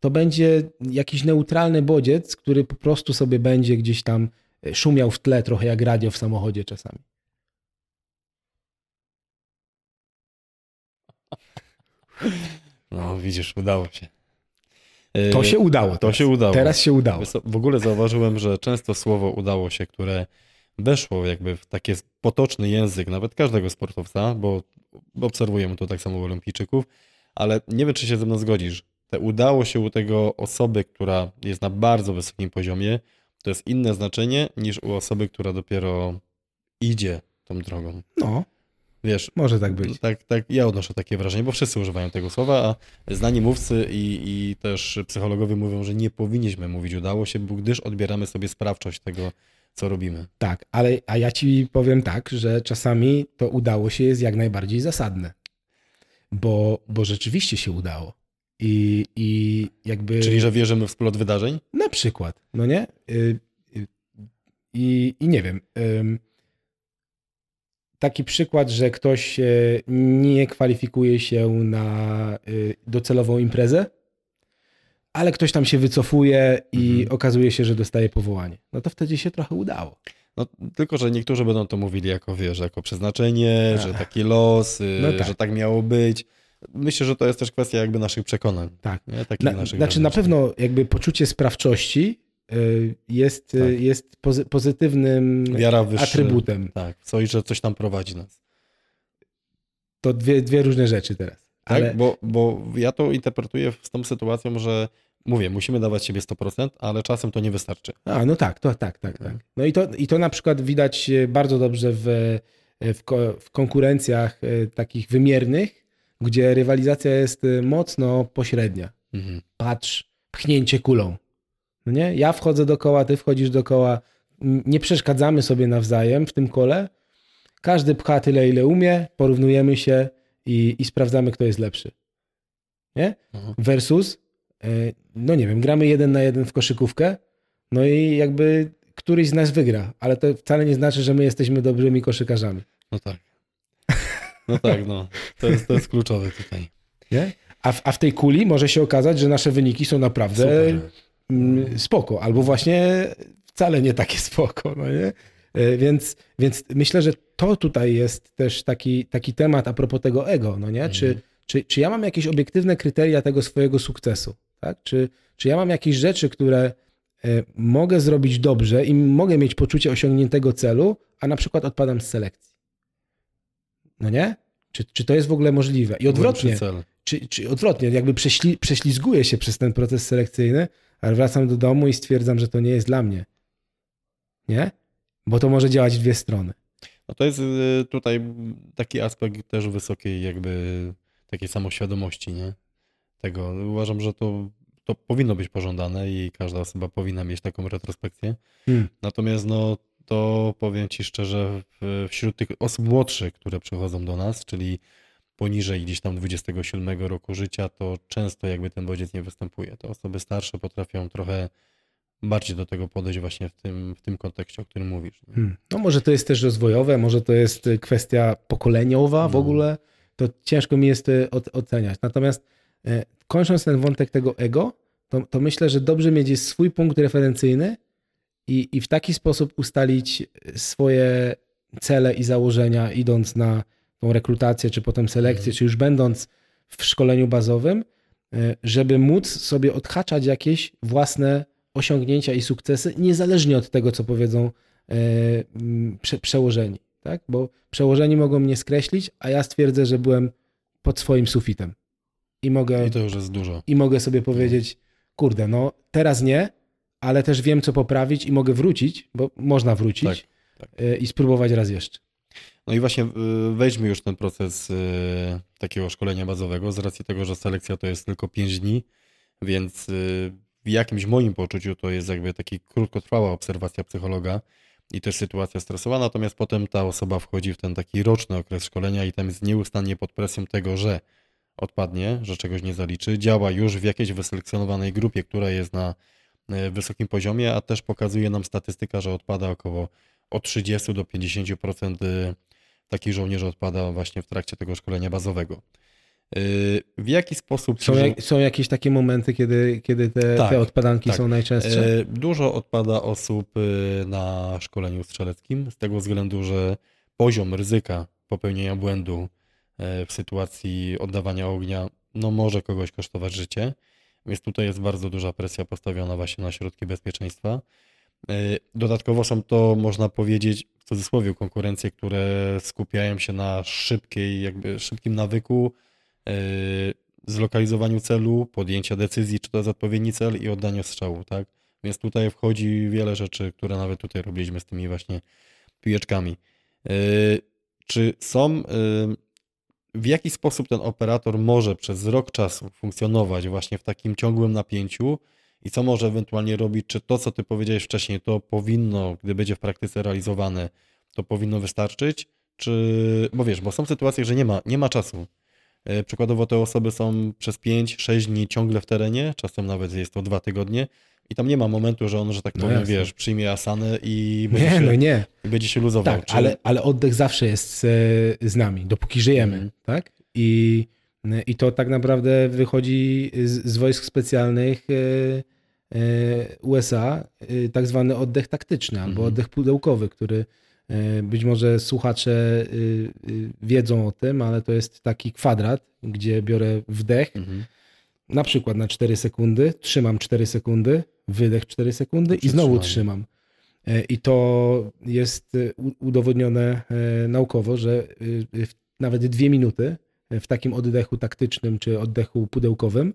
To będzie jakiś neutralny bodziec, który po prostu sobie będzie gdzieś tam e, szumiał w tle, trochę jak radio w samochodzie czasami. No widzisz, udało się. Y, To się udało. To teraz. się udało. Teraz się udało. W ogóle zauważyłem, że często słowo udało się, które weszło jakby w taki potoczny język nawet każdego sportowca, bo obserwujemy to tak samo u olimpijczyków, ale nie wiem, czy się ze mną zgodzisz. Te udało się u tego osoby, która jest na bardzo wysokim poziomie, to jest inne znaczenie niż u osoby, która dopiero idzie tą drogą. No, Wiesz, może tak być. tak, tak, ja odnoszę takie wrażenie, bo wszyscy używają tego słowa, a znani mówcy i, i też psychologowie mówią, że nie powinniśmy mówić udało się, bo gdyż odbieramy sobie sprawczość tego, co robimy. Tak, ale a ja ci powiem tak, że czasami to udało się jest jak najbardziej zasadne. Bo, bo rzeczywiście się udało. I, i jakby. Czyli, że wierzymy w splot wydarzeń? Na przykład, no nie? Y, y, I, i nie wiem. Taki przykład, że ktoś e, nie kwalifikuje się na y, docelową imprezę, ale ktoś tam się wycofuje i Mhm. okazuje się, że dostaje powołanie. No to wtedy się trochę udało. No, tylko, że niektórzy będą to mówili jako, wiesz, jako przeznaczenie, że taki los, No tak. że tak miało być. Myślę, że to jest też kwestia jakby naszych przekonań. Tak. Nie? Takich Na, naszych znaczy na pewno jakby poczucie sprawczości y, jest, y, Tak. jest pozy, pozytywnym wyższy, atrybutem. Tak, coś, że coś tam prowadzi nas. To dwie, dwie różne rzeczy teraz. Tak? Ale Bo, bo ja to interpretuję z tą sytuacją, że mówię, musimy dawać siebie 100%, ale czasem to nie wystarczy. A, no tak, to tak, tak, tak. Mhm. No i to, i to na przykład widać e, bardzo dobrze w, e, w, w konkurencjach e, takich wymiernych, gdzie rywalizacja jest e, mocno pośrednia. Mhm. Patrz, pchnięcie kulą. No nie? Ja wchodzę do koła, ty wchodzisz do koła. Nie przeszkadzamy sobie nawzajem w tym kole. Każdy pcha tyle, ile umie, porównujemy się i, i sprawdzamy, kto jest lepszy. Nie? Mhm. Versus, e, no nie wiem, gramy jeden na jeden w koszykówkę, no i jakby któryś z nas wygra, ale to wcale nie znaczy, że my jesteśmy dobrymi koszykarzami. No tak. No tak, no. To jest, to jest kluczowe tutaj. Nie? A, w, a w tej kuli może się okazać, że nasze wyniki są naprawdę Super. mm, spoko, albo właśnie wcale nie takie spoko, no nie? E, Więc, więc myślę, że to tutaj jest też taki, taki temat a propos tego ego, no nie? Czy, Mhm. czy, czy ja mam jakieś obiektywne kryteria tego swojego sukcesu, tak? Czy, czy ja mam jakieś rzeczy, które e, mogę zrobić dobrze i mogę mieć poczucie osiągniętego celu, a na przykład odpadam z selekcji? No nie? Czy, czy to jest w ogóle możliwe? I odwrotnie czy, czy odwrotnie, jakby prześli, prześlizguję się przez ten proces selekcyjny, ale wracam do domu i stwierdzam, że to nie jest dla mnie. Nie? Bo to może działać w dwie strony. No to jest y, tutaj taki aspekt też wysokiej jakby takiej samoświadomości, nie? Tego. Uważam, że to, to powinno być pożądane i każda osoba powinna mieć taką retrospekcję. Hmm. Natomiast no, to powiem Ci szczerze, wśród tych osób młodszych, które przychodzą do nas, czyli poniżej gdzieś tam 27 roku życia, to często jakby ten bodziec nie występuje. Te osoby starsze potrafią trochę bardziej do tego podejść właśnie w tym, w tym kontekście, o którym mówisz. Hmm. No może to jest też rozwojowe, może to jest kwestia pokoleniowa w No. ogóle, to ciężko mi jest od- oceniać. Natomiast e, kończąc ten wątek tego ego, to, to myślę, że dobrze mieć swój punkt referencyjny i, i w taki sposób ustalić swoje cele i założenia, idąc na tą rekrutację, czy potem selekcję, czy już będąc w szkoleniu bazowym, e, żeby móc sobie odhaczać jakieś własne osiągnięcia i sukcesy, niezależnie od tego, co powiedzą e, prze, przełożeni. Tak? Bo przełożeni mogą mnie skreślić, a ja stwierdzę, że byłem pod swoim sufitem. I mogę, I to już jest dużo. i mogę sobie powiedzieć, kurde, no teraz nie, ale też wiem, co poprawić i mogę wrócić, bo można wrócić Tak, tak. e, i spróbować raz jeszcze. No i właśnie y, wejdźmy już ten proces y, takiego szkolenia bazowego z racji tego, że selekcja to jest tylko 5 dni, więc w jakimś moim poczuciu to jest jakby taki krótkotrwała obserwacja psychologa i też sytuacja stresowa, natomiast potem ta osoba wchodzi w ten taki roczny okres szkolenia i tam jest nieustannie pod presją tego, że odpadnie, że czegoś nie zaliczy, działa już w jakiejś wyselekcjonowanej grupie, która jest na wysokim poziomie, a też pokazuje nam statystyka, że odpada około od 30 do 50% y, takich żołnierzy odpada właśnie w trakcie tego szkolenia bazowego. Yy, W jaki sposób Są, jak, są jakieś takie momenty, kiedy, kiedy te, Tak, te odpadanki tak. są najczęstsze? Dużo odpada osób na szkoleniu strzeleckim z tego względu, że poziom ryzyka popełnienia błędu w sytuacji oddawania ognia no może kogoś kosztować życie, więc tutaj jest bardzo duża presja postawiona właśnie na środki bezpieczeństwa. Yy, Dodatkowo są to, można powiedzieć, w cudzysłowie konkurencje, które skupiają się na szybkiej, jakby szybkim nawyku, yy, zlokalizowaniu celu, podjęcia decyzji, czy to jest odpowiedni cel i oddania strzału, tak? Więc tutaj wchodzi wiele rzeczy, które nawet tutaj robiliśmy z tymi właśnie piłeczkami. Yy, Czy są, w jaki sposób ten operator może przez rok czasu funkcjonować właśnie w takim ciągłym napięciu i co może ewentualnie robić? Czy to, co ty powiedziałeś wcześniej, to powinno, gdy będzie w praktyce realizowane, to powinno wystarczyć? Czy, bo wiesz, bo są sytuacje, że nie ma, nie ma czasu. E, Przykładowo te osoby są przez 5-6 dni ciągle w terenie, czasem nawet jest to dwa tygodnie i tam nie ma momentu, że on, że tak No powiem, jasne. wiesz, przyjmie asanę i będzie, Nie, się, no nie. i będzie się luzował. Tak, Czy- ale, ale oddech zawsze jest e, z nami, dopóki żyjemy, Mhm. tak? I, I to tak naprawdę wychodzi z, z wojsk specjalnych e, e, USA, tak zwany oddech taktyczny albo Mhm. oddech pudełkowy, który być może słuchacze wiedzą o tym, ale to jest taki kwadrat, gdzie biorę wdech, Mhm. Na przykład na 4 sekundy, trzymam 4 sekundy, wydech 4 sekundy i znowu trzymam. E, I to jest e, udowodnione e, naukowo, że nawet dwie minuty w takim oddechu taktycznym czy oddechu pudełkowym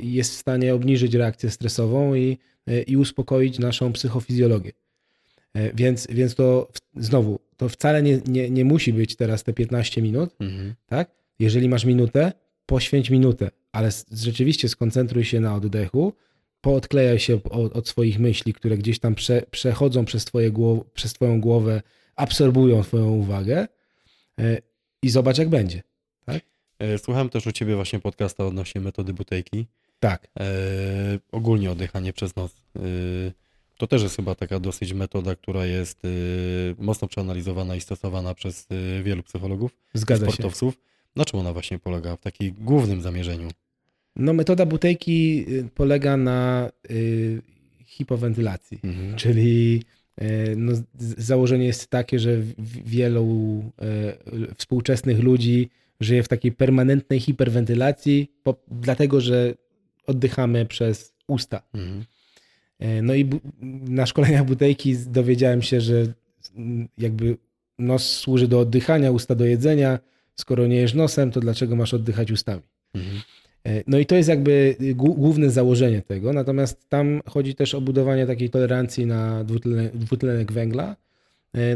jest w stanie obniżyć reakcję stresową i, i uspokoić naszą psychofizjologię. Więc, więc to znowu, to wcale nie, nie, nie musi być teraz te 15 minut, Mhm. tak? Jeżeli masz minutę, poświęć minutę, ale rzeczywiście skoncentruj się na oddechu, poodklejaj się od, od swoich myśli, które gdzieś tam prze, przechodzą przez, twoje głow, przez twoją głowę, absorbują twoją uwagę e, i zobacz jak będzie. E, Słuchałem też u ciebie właśnie podcasta odnośnie metody butejki. Tak. E, ogólnie oddychanie przez nos. E, to też jest chyba taka dosyć metoda, która jest e, mocno przeanalizowana i stosowana przez e, wielu psychologów, Zgadza się. Na czym ona właśnie polega w takim głównym zamierzeniu? No metoda butejki y, polega na y, hipowentylacji. Mhm. Czyli e, no, założenie jest takie, że wielu e, współczesnych ludzi żyje w takiej permanentnej hiperwentylacji, po, dlatego że oddychamy przez usta. Mhm. E, No i na szkoleniach butejki dowiedziałem się, że mm, jakby nos służy do oddychania, usta do jedzenia. Skoro nie jesz nosem, to dlaczego masz oddychać ustami? Mhm. E, No i to jest jakby głó- główne założenie tego, natomiast tam chodzi też o budowanie takiej tolerancji na dwutlenek, dwutlenek węgla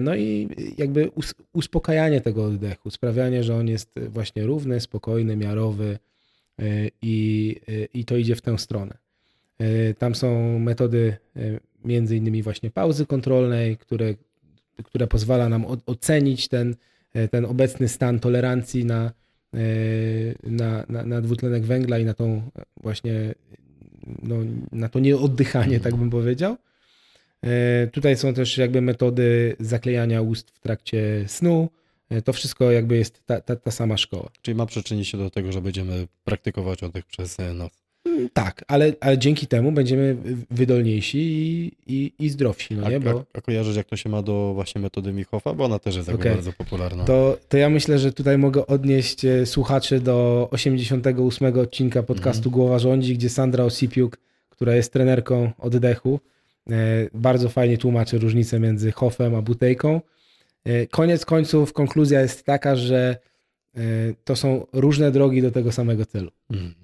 No i jakby uspokajanie tego oddechu, sprawianie, że on jest właśnie równy, spokojny, miarowy i, i to idzie w tę stronę. Tam są metody między innymi właśnie pauzy kontrolnej, które, która pozwala nam ocenić ten, ten obecny stan tolerancji na, na, na, na dwutlenek węgla i na tą właśnie no, na to nieoddychanie, tak bym powiedział. E, tutaj są też jakby metody zaklejania ust w trakcie snu. E, to wszystko jakby jest ta, ta, ta sama szkoła. Czyli ma przyczynić się do tego, że będziemy praktykować oddech przez noc. Mm, tak, ale, ale dzięki temu będziemy wydolniejsi i, i, i zdrowsi. No nie? Bo... A, a kojarzysz, jak to się ma do właśnie metody Michofa? Bo ona też jest okay. bardzo popularna. To, to ja myślę, że tutaj mogę odnieść e, słuchaczy do 88 odcinka podcastu mm. Głowa Rządzi, gdzie Sandra Osipiuk, która jest trenerką oddechu, e, bardzo fajnie tłumaczy różnicę między Hofem a Butejką. E, koniec końców konkluzja jest taka, że to są różne drogi do tego samego celu. Mm.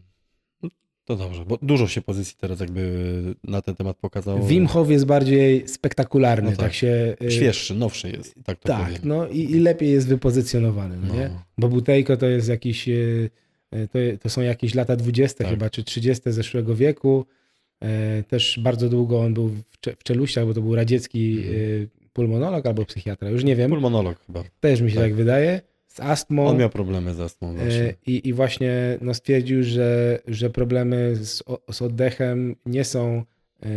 To dobrze, bo dużo się pozycji teraz jakby na ten temat pokazało. Wim Hof jest bardziej spektakularny, no tak. tak. się... Y, Świeższy, nowszy jest, tak to Tak, powiem. no i, i, lepiej jest wypozycjonowany, no. Nie? Bo Butejko to jest jakiś, y, y, to, to są jakieś lata 20 tak. chyba, czy 30 zeszłego wieku. E, też bardzo długo on był w Czeluściach, bo to był radziecki hmm. pulmonolog albo psychiatra, już nie wiem. Pulmonolog chyba. Też mi się tak, tak wydaje z astmą. On miał problemy z astmą. E, właśnie. I, I właśnie no, stwierdził, że, że problemy z, z oddechem nie są e,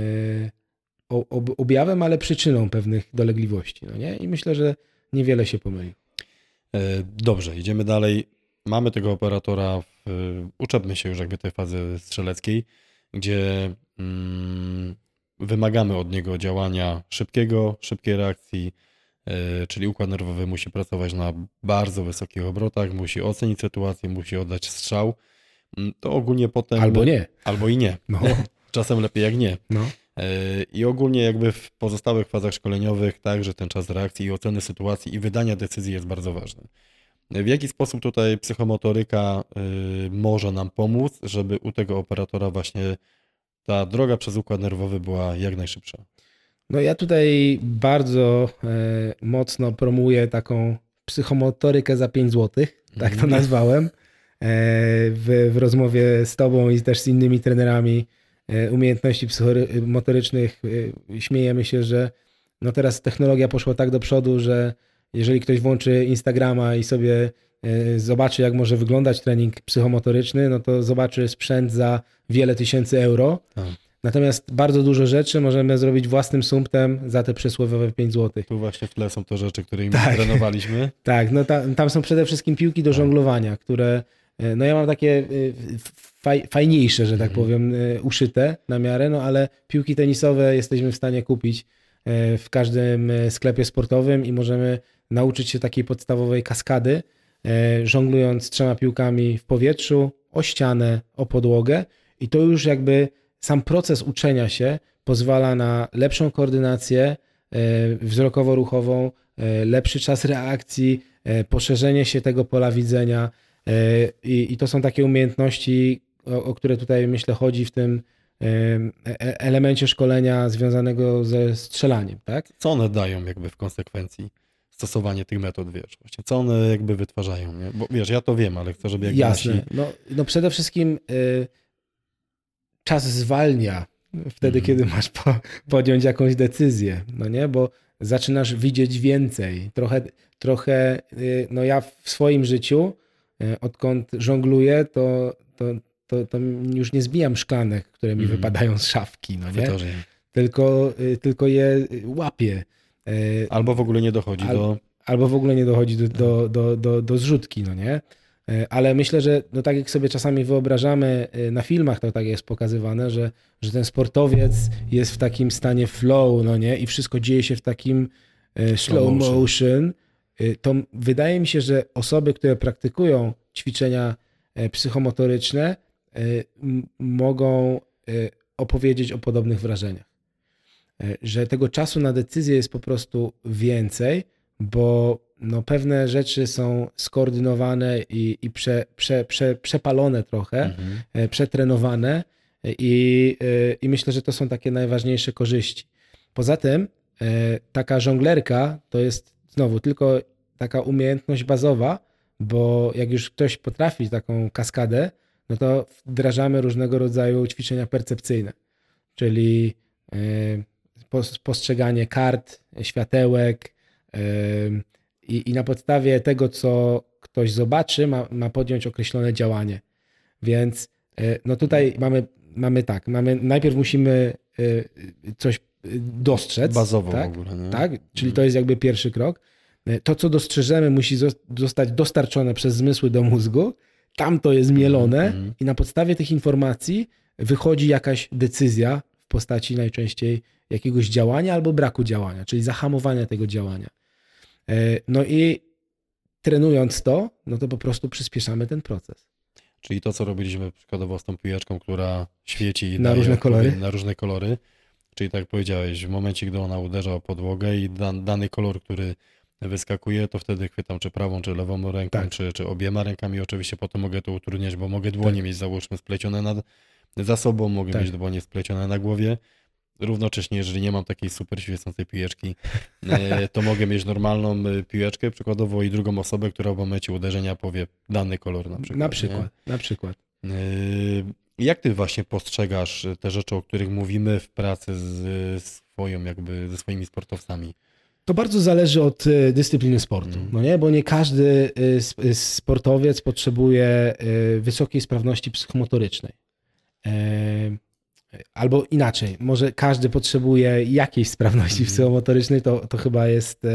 objawem, ale przyczyną pewnych dolegliwości. No nie? I myślę, że niewiele się pomylił. E, dobrze, idziemy dalej. Mamy tego operatora, w, uczepmy się już jakby tej fazy strzeleckiej, gdzie mm, wymagamy od niego działania szybkiego, szybkiej reakcji, czyli układ nerwowy musi pracować na bardzo wysokich obrotach, musi ocenić sytuację, musi oddać strzał. Mm, to ogólnie potem. Albo nie. Albo i nie. No. [LAUGHS] Czasem lepiej jak nie. No. E, I ogólnie jakby w pozostałych fazach szkoleniowych także ten czas reakcji i oceny sytuacji i wydania decyzji jest bardzo ważny. W jaki sposób tutaj psychomotoryka y, może nam pomóc, żeby u tego operatora właśnie ta droga przez układ nerwowy była jak najszybsza? No ja tutaj bardzo e, mocno promuję taką psychomotorykę za 5 zł, tak to mhm. nazwałem, e, w, w rozmowie z tobą i też z innymi trenerami e, umiejętności psychomotorycznych. E, śmiejemy się, że no teraz technologia poszła tak do przodu, że jeżeli ktoś włączy Instagrama i sobie zobaczy, jak może wyglądać trening psychomotoryczny, no to zobaczy sprzęt za wiele tysięcy euro. Tak. Natomiast bardzo dużo rzeczy możemy zrobić własnym sumptem za te przysłowiowe 5 zł. Tu właśnie w tle są to rzeczy, którymi tak. trenowaliśmy. [LAUGHS] tak, no ta, tam są przede wszystkim piłki do tak. żonglowania, które e, no ja mam takie e, faj, fajniejsze, że tak mhm. powiem, e, uszyte na miarę, no ale piłki tenisowe jesteśmy w stanie kupić w każdym sklepie sportowym i możemy nauczyć się takiej podstawowej kaskady, żonglując trzema piłkami w powietrzu, o ścianę, o podłogę i to już jakby sam proces uczenia się pozwala na lepszą koordynację e, wzrokowo-ruchową, e, lepszy czas reakcji, e, poszerzenie się tego pola widzenia. I, i to są takie umiejętności, o, o które tutaj myślę chodzi w tym elemencie szkolenia związanego ze strzelaniem. Tak? Co one dają jakby w konsekwencji? stosowanie tych metod, wiesz, właśnie co one jakby wytwarzają, nie? Bo wiesz, ja to wiem, ale chcę, żeby jakby Jasne. Nasi... No, no przede wszystkim y, czas zwalnia wtedy, mm. kiedy masz po, podjąć jakąś decyzję, no nie, bo zaczynasz widzieć więcej. Trochę, trochę y, no ja w swoim życiu, y, odkąd żongluję, to, to, to, to już nie zbijam szklanek, które mi mm. wypadają z szafki, no nie? Tylko, y, tylko je łapię. Albo w ogóle nie dochodzi Al, do... Albo w ogóle nie dochodzi do, do, do, do, do zrzutki, no nie? E, ale myślę, że no tak jak sobie czasami wyobrażamy, e, na filmach to tak jest pokazywane, że, że ten sportowiec jest w takim stanie flow, no nie, i wszystko dzieje się w takim e, slow motion, to wydaje mi się, że osoby, które praktykują ćwiczenia psychomotoryczne, mogą opowiedzieć o podobnych wrażeniach. Że tego czasu na decyzję jest po prostu więcej, bo no, pewne rzeczy są skoordynowane i, i prze, prze, prze, przepalone trochę, mhm. E, przetrenowane i, e, i myślę, że to są takie najważniejsze korzyści. Poza tym e, taka żonglerka to jest znowu tylko taka umiejętność bazowa, bo jak już ktoś potrafi taką kaskadę, no to wdrażamy różnego rodzaju ćwiczenia percepcyjne, czyli postrzeganie kart, światełek i, i na podstawie tego, co ktoś zobaczy, ma, ma podjąć określone działanie. Więc no tutaj mamy, mamy tak, mamy, najpierw musimy coś dostrzec. Bazowo tak? w ogóle. Nie? Tak, czyli to jest jakby pierwszy krok. To, co dostrzeżemy, musi zostać dostarczone przez zmysły do mózgu. Tam to jest mielone mm -hmm. i na podstawie tych informacji wychodzi jakaś decyzja w postaci najczęściej jakiegoś działania albo braku działania, czyli zahamowania tego działania. E, no i trenując to, no to po prostu przyspieszamy ten proces. Czyli to, co robiliśmy przykładowo z tą piłeczką, która świeci na różne kolory. Na różne kolory. Czyli tak jak powiedziałeś, w momencie, gdy ona uderza o podłogę i dan, dany kolor, który wyskakuje, to wtedy chwytam czy prawą, czy lewą ręką, tak. czy, czy obiema rękami. Oczywiście potem mogę to utrudniać, bo mogę dłonie tak. mieć załóżmy splecione nad, za sobą, mogę tak. mieć dłonie splecione na głowie. Równocześnie, jeżeli nie mam takiej super świecącej piłeczki, e, to mogę mieć normalną e, piłeczkę przykładowo i drugą osobę, która w momencie uderzenia powie dany kolor na przykład. Na przykład, nie? na przykład. E, jak ty właśnie postrzegasz te rzeczy, o których mówimy w pracy z swoją, jakby ze swoimi sportowcami? To bardzo zależy od dyscypliny sportu, mm. no nie? bo nie każdy sportowiec potrzebuje wysokiej sprawności psychomotorycznej. Albo inaczej, może każdy potrzebuje jakiejś sprawności mm. psychomotorycznej, to, to chyba jest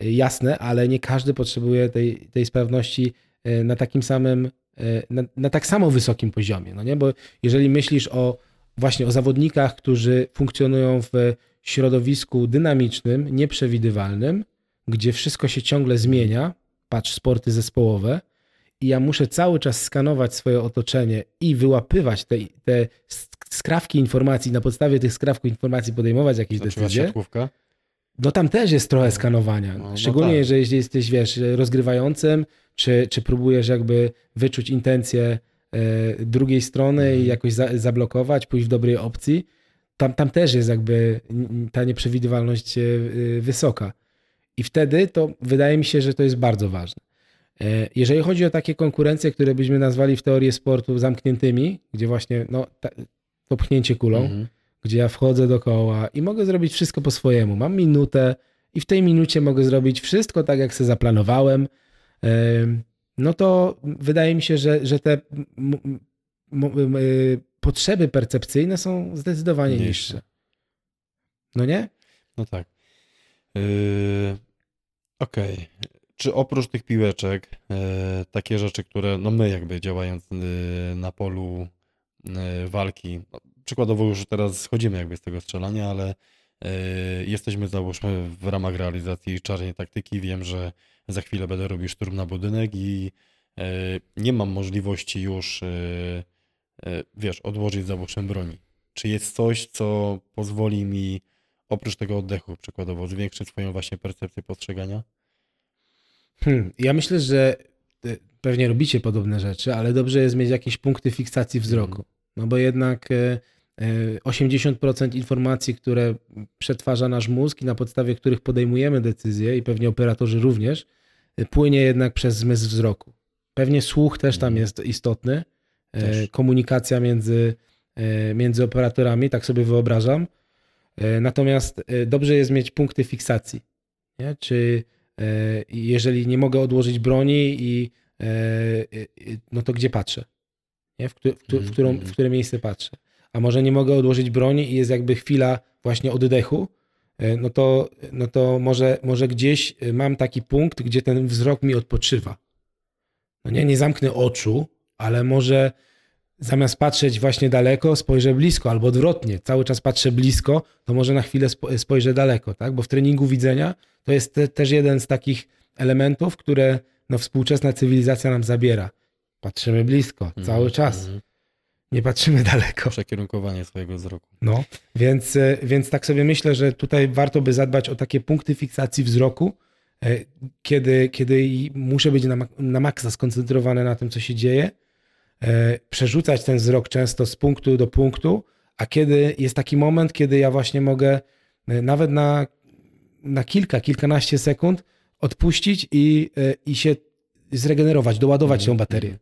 jasne, ale nie każdy potrzebuje tej, tej sprawności na takim samym E, na, na, tak samo wysokim poziomie, no nie? Bo jeżeli myślisz o właśnie o zawodnikach, którzy funkcjonują w środowisku dynamicznym, nieprzewidywalnym, gdzie wszystko się ciągle zmienia, patrz sporty zespołowe, i ja muszę cały czas skanować swoje otoczenie i wyłapywać te, te skrawki informacji, na podstawie tych skrawków informacji podejmować jakieś Zaczyna decyzje. Siatkówka? No tam też jest trochę skanowania. No, no Szczególnie no tak. jeżeli jesteś, wiesz, rozgrywającym, czy, czy próbujesz jakby wyczuć intencje e, drugiej strony i mhm. jakoś za, zablokować, pójść w dobrej opcji. Tam, tam też jest jakby ta nieprzewidywalność e, wysoka. I wtedy to wydaje mi się, że to jest bardzo ważne. E, jeżeli chodzi o takie konkurencje, które byśmy nazwali w teorii sportu zamkniętymi, gdzie właśnie no, to pchnięcie kulą, mhm gdzie ja wchodzę do koła i mogę zrobić wszystko po swojemu. Mam minutę i w tej minucie mogę zrobić wszystko tak, jak sobie zaplanowałem. No to wydaje mi się, że, że te potrzeby percepcyjne są zdecydowanie niższe. No nie? No tak. Yy, Okej. Okay. Czy oprócz tych piłeczek, yy, takie rzeczy, które no my jakby działając yy, na polu yy, walki, no, przykładowo już teraz schodzimy jakby z tego strzelania, ale jesteśmy załóżmy w ramach realizacji czarnej taktyki. Wiem, że za chwilę będę robił szturm na budynek i nie mam możliwości już, wiesz, odłożyć załóżmy broni. Czy jest coś, co pozwoli mi oprócz tego oddechu przykładowo zwiększyć swoją właśnie percepcję postrzegania? Hmm, ja myślę, że pewnie robicie podobne rzeczy, ale dobrze jest mieć jakieś punkty fiksacji wzroku. Mhm. No bo jednak 80% informacji, które przetwarza nasz mózg i na podstawie których podejmujemy decyzje i pewnie operatorzy również, płynie jednak przez zmysł wzroku. Pewnie słuch też tam mhm. jest istotny, e, też. komunikacja między, e, między operatorami, tak sobie wyobrażam. E, natomiast dobrze jest mieć punkty fiksacji. Nie? Czy jeżeli nie mogę odłożyć broni i no to gdzie patrzę? Nie? W, w, w, którą, w mhm. które miejsce patrzę? a może nie mogę odłożyć broni i jest jakby chwila właśnie oddechu, e, no to, no to może, może gdzieś e, mam taki punkt, gdzie ten wzrok mi odpoczywa. No nie, nie zamknę oczu, ale może zamiast patrzeć właśnie daleko, spojrzę blisko, albo odwrotnie, cały czas patrzę blisko, to może na chwilę spojrzę daleko, tak? Bo w treningu widzenia to jest te, też jeden z takich elementów, które no, współczesna cywilizacja nam zabiera. Patrzymy blisko, cały mm, czas. Mm nie patrzymy daleko. Przekierunkowanie swojego wzroku. No, więc, e, więc tak sobie myślę, że tutaj warto by zadbać o takie punkty fiksacji wzroku, e, kiedy, kiedy muszę być na, na maksa skoncentrowany na tym, co się dzieje, przerzucać ten wzrok często z punktu do punktu, a kiedy jest taki moment, kiedy ja właśnie mogę e, nawet na, na kilka, kilkanaście sekund odpuścić i, e, i się zregenerować, doładować tą baterię.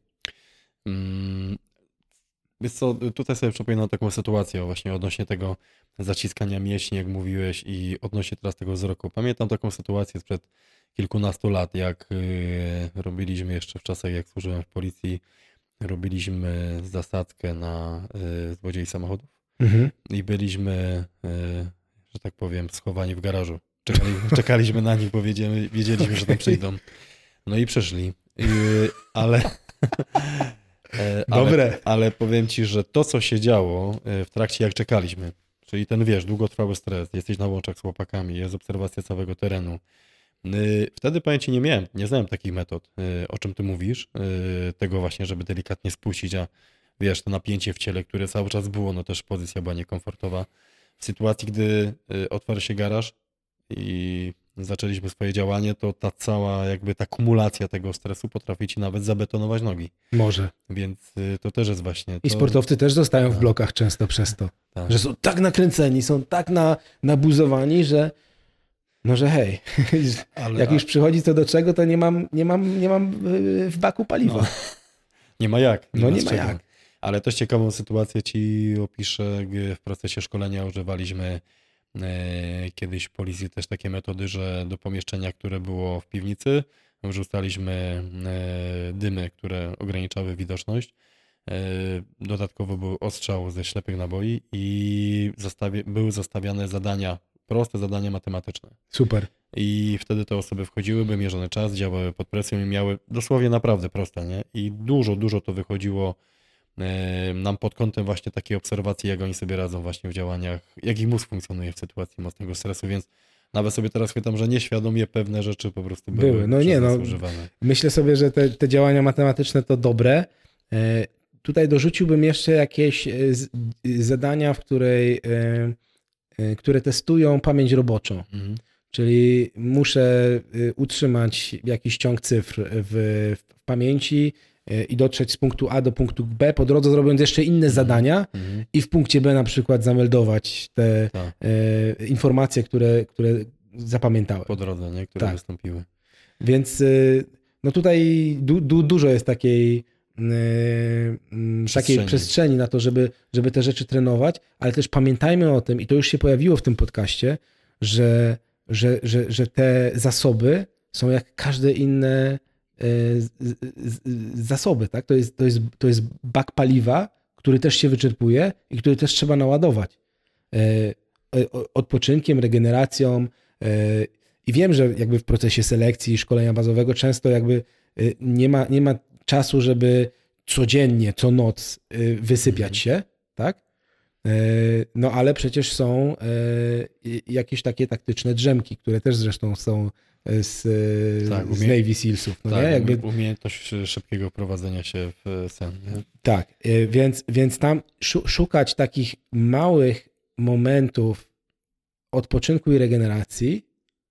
Mm, Wiesz co, tutaj sobie przypominam taką sytuację właśnie odnośnie tego zaciskania mięśni, jak mówiłeś, i odnośnie teraz tego wzroku. Pamiętam taką sytuację sprzed kilkunastu lat, jak y, robiliśmy jeszcze w czasach, jak służyłem w policji, robiliśmy zasadzkę na y, złodziei samochodów Mhm. i byliśmy, y, że tak powiem, schowani w garażu. Czekali, [LAUGHS] czekaliśmy na nich, bo wiedzieli, wiedzieliśmy, że tam [LAUGHS] przyjdą. No i przyszli. Y, ale, [LAUGHS] e, ale, Dobre. ale powiem ci, że to, co się działo w trakcie, jak czekaliśmy, czyli ten, wiesz, długotrwały stres, jesteś na łączach z chłopakami, jest obserwacja całego terenu. Y, Wtedy, ci, nie miałem, nie znałem takich metod, y, o czym ty mówisz, y, tego właśnie, żeby delikatnie spuścić, a wiesz, to napięcie w ciele, które cały czas było, no też pozycja była niekomfortowa. W sytuacji, gdy otwarł się garaż i zaczęliśmy swoje działanie, to ta cała jakby ta kumulacja tego stresu potrafi ci nawet zabetonować nogi. Może. Więc to też jest właśnie. I to, sportowcy też zostają w Tak. blokach często przez to. tak. Że są tak nakręceni, są tak na, nabuzowani, że no że hej, [LAUGHS] Ale, jak już przychodzi co do czego, to nie mam, nie mam, nie mam y, w baku paliwa. No. Nie ma jak. No nie ma czego. jak. Ale też ciekawą sytuację ci opiszę. gdy W procesie szkolenia używaliśmy e, kiedyś w policji też takie metody, że do pomieszczenia, które było w piwnicy, wrzucaliśmy e, dymy, które ograniczały widoczność. E, Dodatkowo był ostrzał ze ślepych naboi i zastawi- były zastawiane zadania, proste zadania matematyczne. Super. I wtedy te osoby wchodziły, by mierzony czas, działały pod presją i miały dosłownie naprawdę proste, nie? I dużo, dużo to wychodziło e, nam pod kątem właśnie takiej obserwacji, jak oni sobie radzą właśnie w działaniach, jak ich mózg funkcjonuje w sytuacji mocnego stresu, więc nawet sobie teraz chwytam, że nieświadomie pewne rzeczy po prostu były, Były. No nie, no. używane. Myślę sobie, że te, te działania matematyczne to dobre. E, Tutaj dorzuciłbym jeszcze jakieś e, zadania, w której, które testują pamięć roboczą. Mhm. Czyli muszę y, utrzymać jakiś ciąg cyfr w, w pamięci y, i dotrzeć z punktu A do punktu B, po drodze zrobiąc jeszcze inne zadania Mhm. i w punkcie B na przykład zameldować te Tak, e, informacje, które, które zapamiętałem. po drodze, nie? Które Tak. wystąpiły. Więc y, no tutaj du, du, dużo jest takiej, y, takiej Przestrzeni. przestrzeni na to, żeby, żeby te rzeczy trenować, ale też pamiętajmy o tym, i to już się pojawiło w tym podcaście, że, że, że, że te zasoby są jak każde inne y, zasoby. Tak? To, jest, to, jest, to jest bak paliwa, który też się wyczerpuje i który też trzeba naładować. Y, y, Odpoczynkiem, regeneracją, y, i wiem, że jakby w procesie selekcji, szkolenia bazowego często jakby y, nie ma, nie ma czasu, żeby codziennie, co noc y, wysypiać się, tak? Y, No ale przecież są y, jakieś takie taktyczne drzemki, które też zresztą są z, Tak, z umie- Navy Sealsów. No tak, nie? Jakby, umiejętność szybkiego prowadzenia się w sen. Nie? tak, więc, więc tam szu- szukać takich małych momentów odpoczynku i regeneracji,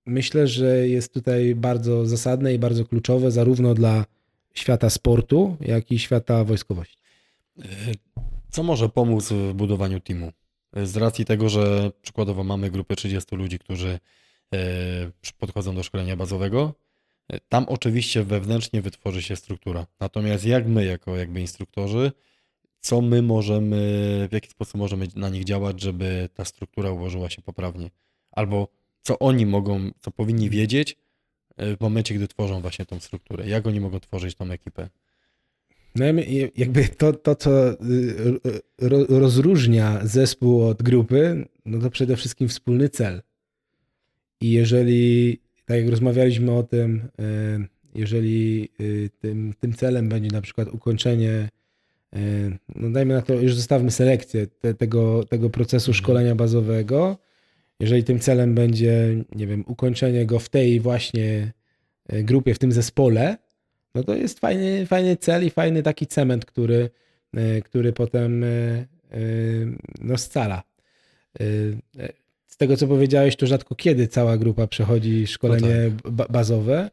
myślę, że jest tutaj bardzo zasadne i bardzo kluczowe zarówno dla świata sportu, jak i świata wojskowości. Co może pomóc w budowaniu teamu? Z racji tego, że przykładowo mamy grupę 30 ludzi, którzy e, podchodzą do szkolenia bazowego, e, tam oczywiście wewnętrznie wytworzy się struktura. Natomiast jak my, jako jakby instruktorzy, co my możemy, w jaki sposób możemy na nich działać, żeby ta struktura ułożyła się poprawnie? Albo co oni mogą, co powinni wiedzieć e, w momencie, gdy tworzą właśnie tą strukturę? Jak oni mogą tworzyć tą ekipę? No jakby to, to co y, ro, rozróżnia zespół od grupy, no to przede wszystkim wspólny cel. I jeżeli, tak jak rozmawialiśmy o tym, y, jeżeli y, tym, tym celem będzie na przykład ukończenie, y, no dajmy na to, już zostawmy selekcję te, tego, tego procesu szkolenia bazowego, jeżeli tym celem będzie, nie wiem, ukończenie go w tej właśnie y, grupie, w tym zespole, no to jest fajny, fajny cel i fajny taki cement, który, y, który potem y, no scala. Z tego, co powiedziałeś, to rzadko kiedy cała grupa przechodzi szkolenie ba- bazowe,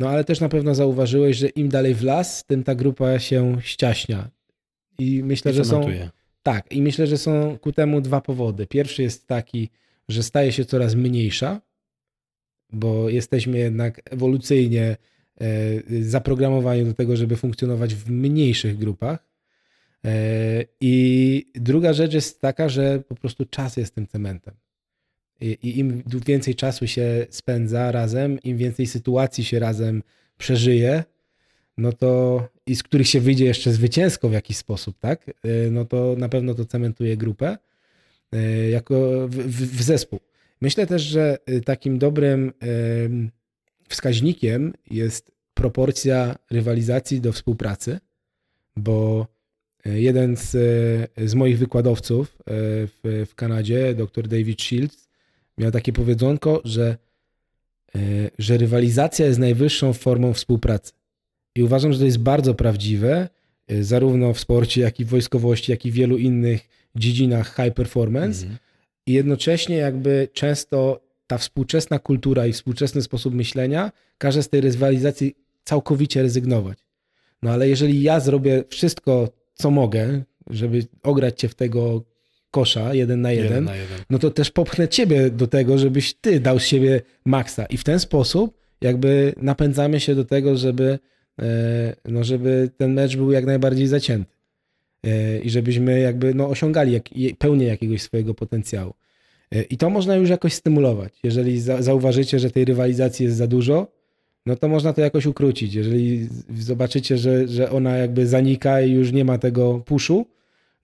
no ale też na pewno zauważyłeś, że im dalej w las, tym ta grupa się ściaśnia. I myślę, I że są, tak, i myślę, że są ku temu dwa powody. Pierwszy jest taki, że staje się coraz mniejsza, bo jesteśmy jednak ewolucyjnie e, zaprogramowani do tego, żeby funkcjonować w mniejszych grupach. E, I druga rzecz jest taka, że po prostu czas jest tym cementem. I im więcej czasu się spędza razem, im więcej sytuacji się razem przeżyje, no to i z których się wyjdzie jeszcze zwycięsko w jakiś sposób, tak? E, no to na pewno to cementuje grupę jako w, w, w zespół. Myślę też, że y, takim dobrym wskaźnikiem jest proporcja rywalizacji do współpracy, bo y, jeden z, z moich wykładowców w, w Kanadzie, dr David Shields, miał takie powiedzonko, że, że rywalizacja jest najwyższą formą współpracy. I uważam, że to jest bardzo prawdziwe, zarówno w sporcie, jak i w wojskowości, jak i w wielu innych dziedzinach high performance. -hmm i jednocześnie jakby często ta współczesna kultura i współczesny sposób myślenia każe z tej rywalizacji całkowicie rezygnować. No ale jeżeli ja zrobię wszystko, co mogę, żeby ograć cię w tego kosza jeden na jeden, jeden, na jeden. no to też popchnę ciebie do tego, żebyś ty dał z siebie maksa. I w ten sposób jakby napędzamy się do tego, żeby, e, no żeby ten mecz był jak najbardziej zacięty. E, i żebyśmy jakby no, osiągali jak, pełnię jakiegoś swojego potencjału. E, I to można już jakoś stymulować. Jeżeli zauważycie, że tej rywalizacji jest za dużo, no to można to jakoś ukrócić. Jeżeli zobaczycie, że, że ona jakby zanika i już nie ma tego puszu,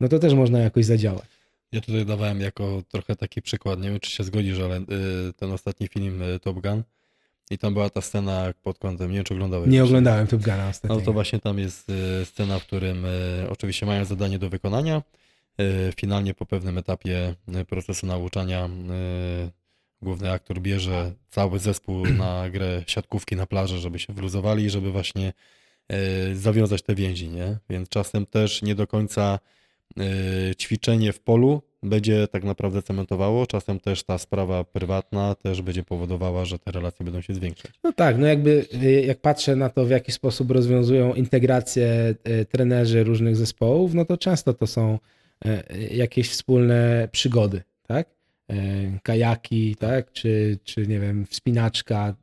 no to też można jakoś zadziałać. Ja tutaj dawałem jako trochę taki przykład, nie wiem czy się zgodzisz, ale y, ten ostatni film y, Top Gun, i tam była ta scena pod kątem, nie wiem czy oglądałeś. Nie oglądałem Top Guna ostatnio. No to właśnie tam jest e, scena, w którym e, oczywiście mają zadanie do wykonania. E, finalnie po pewnym etapie procesu nauczania główny aktor bierze cały zespół [CLEARS THROAT] na grę siatkówki na plaży, żeby się wyluzowali i żeby właśnie zawiązać te więzi, nie? Więc czasem też nie do końca ćwiczenie w polu będzie tak naprawdę cementowało. Czasem też ta sprawa prywatna też będzie powodowała, że te relacje będą się zwiększać. No tak, no jakby y, jak patrzę na to, w jaki sposób rozwiązują integrację y, trenerzy różnych zespołów, no to często to są y, jakieś wspólne przygody, tak? Kajaki, tak? Czy, czy nie wiem, wspinaczka,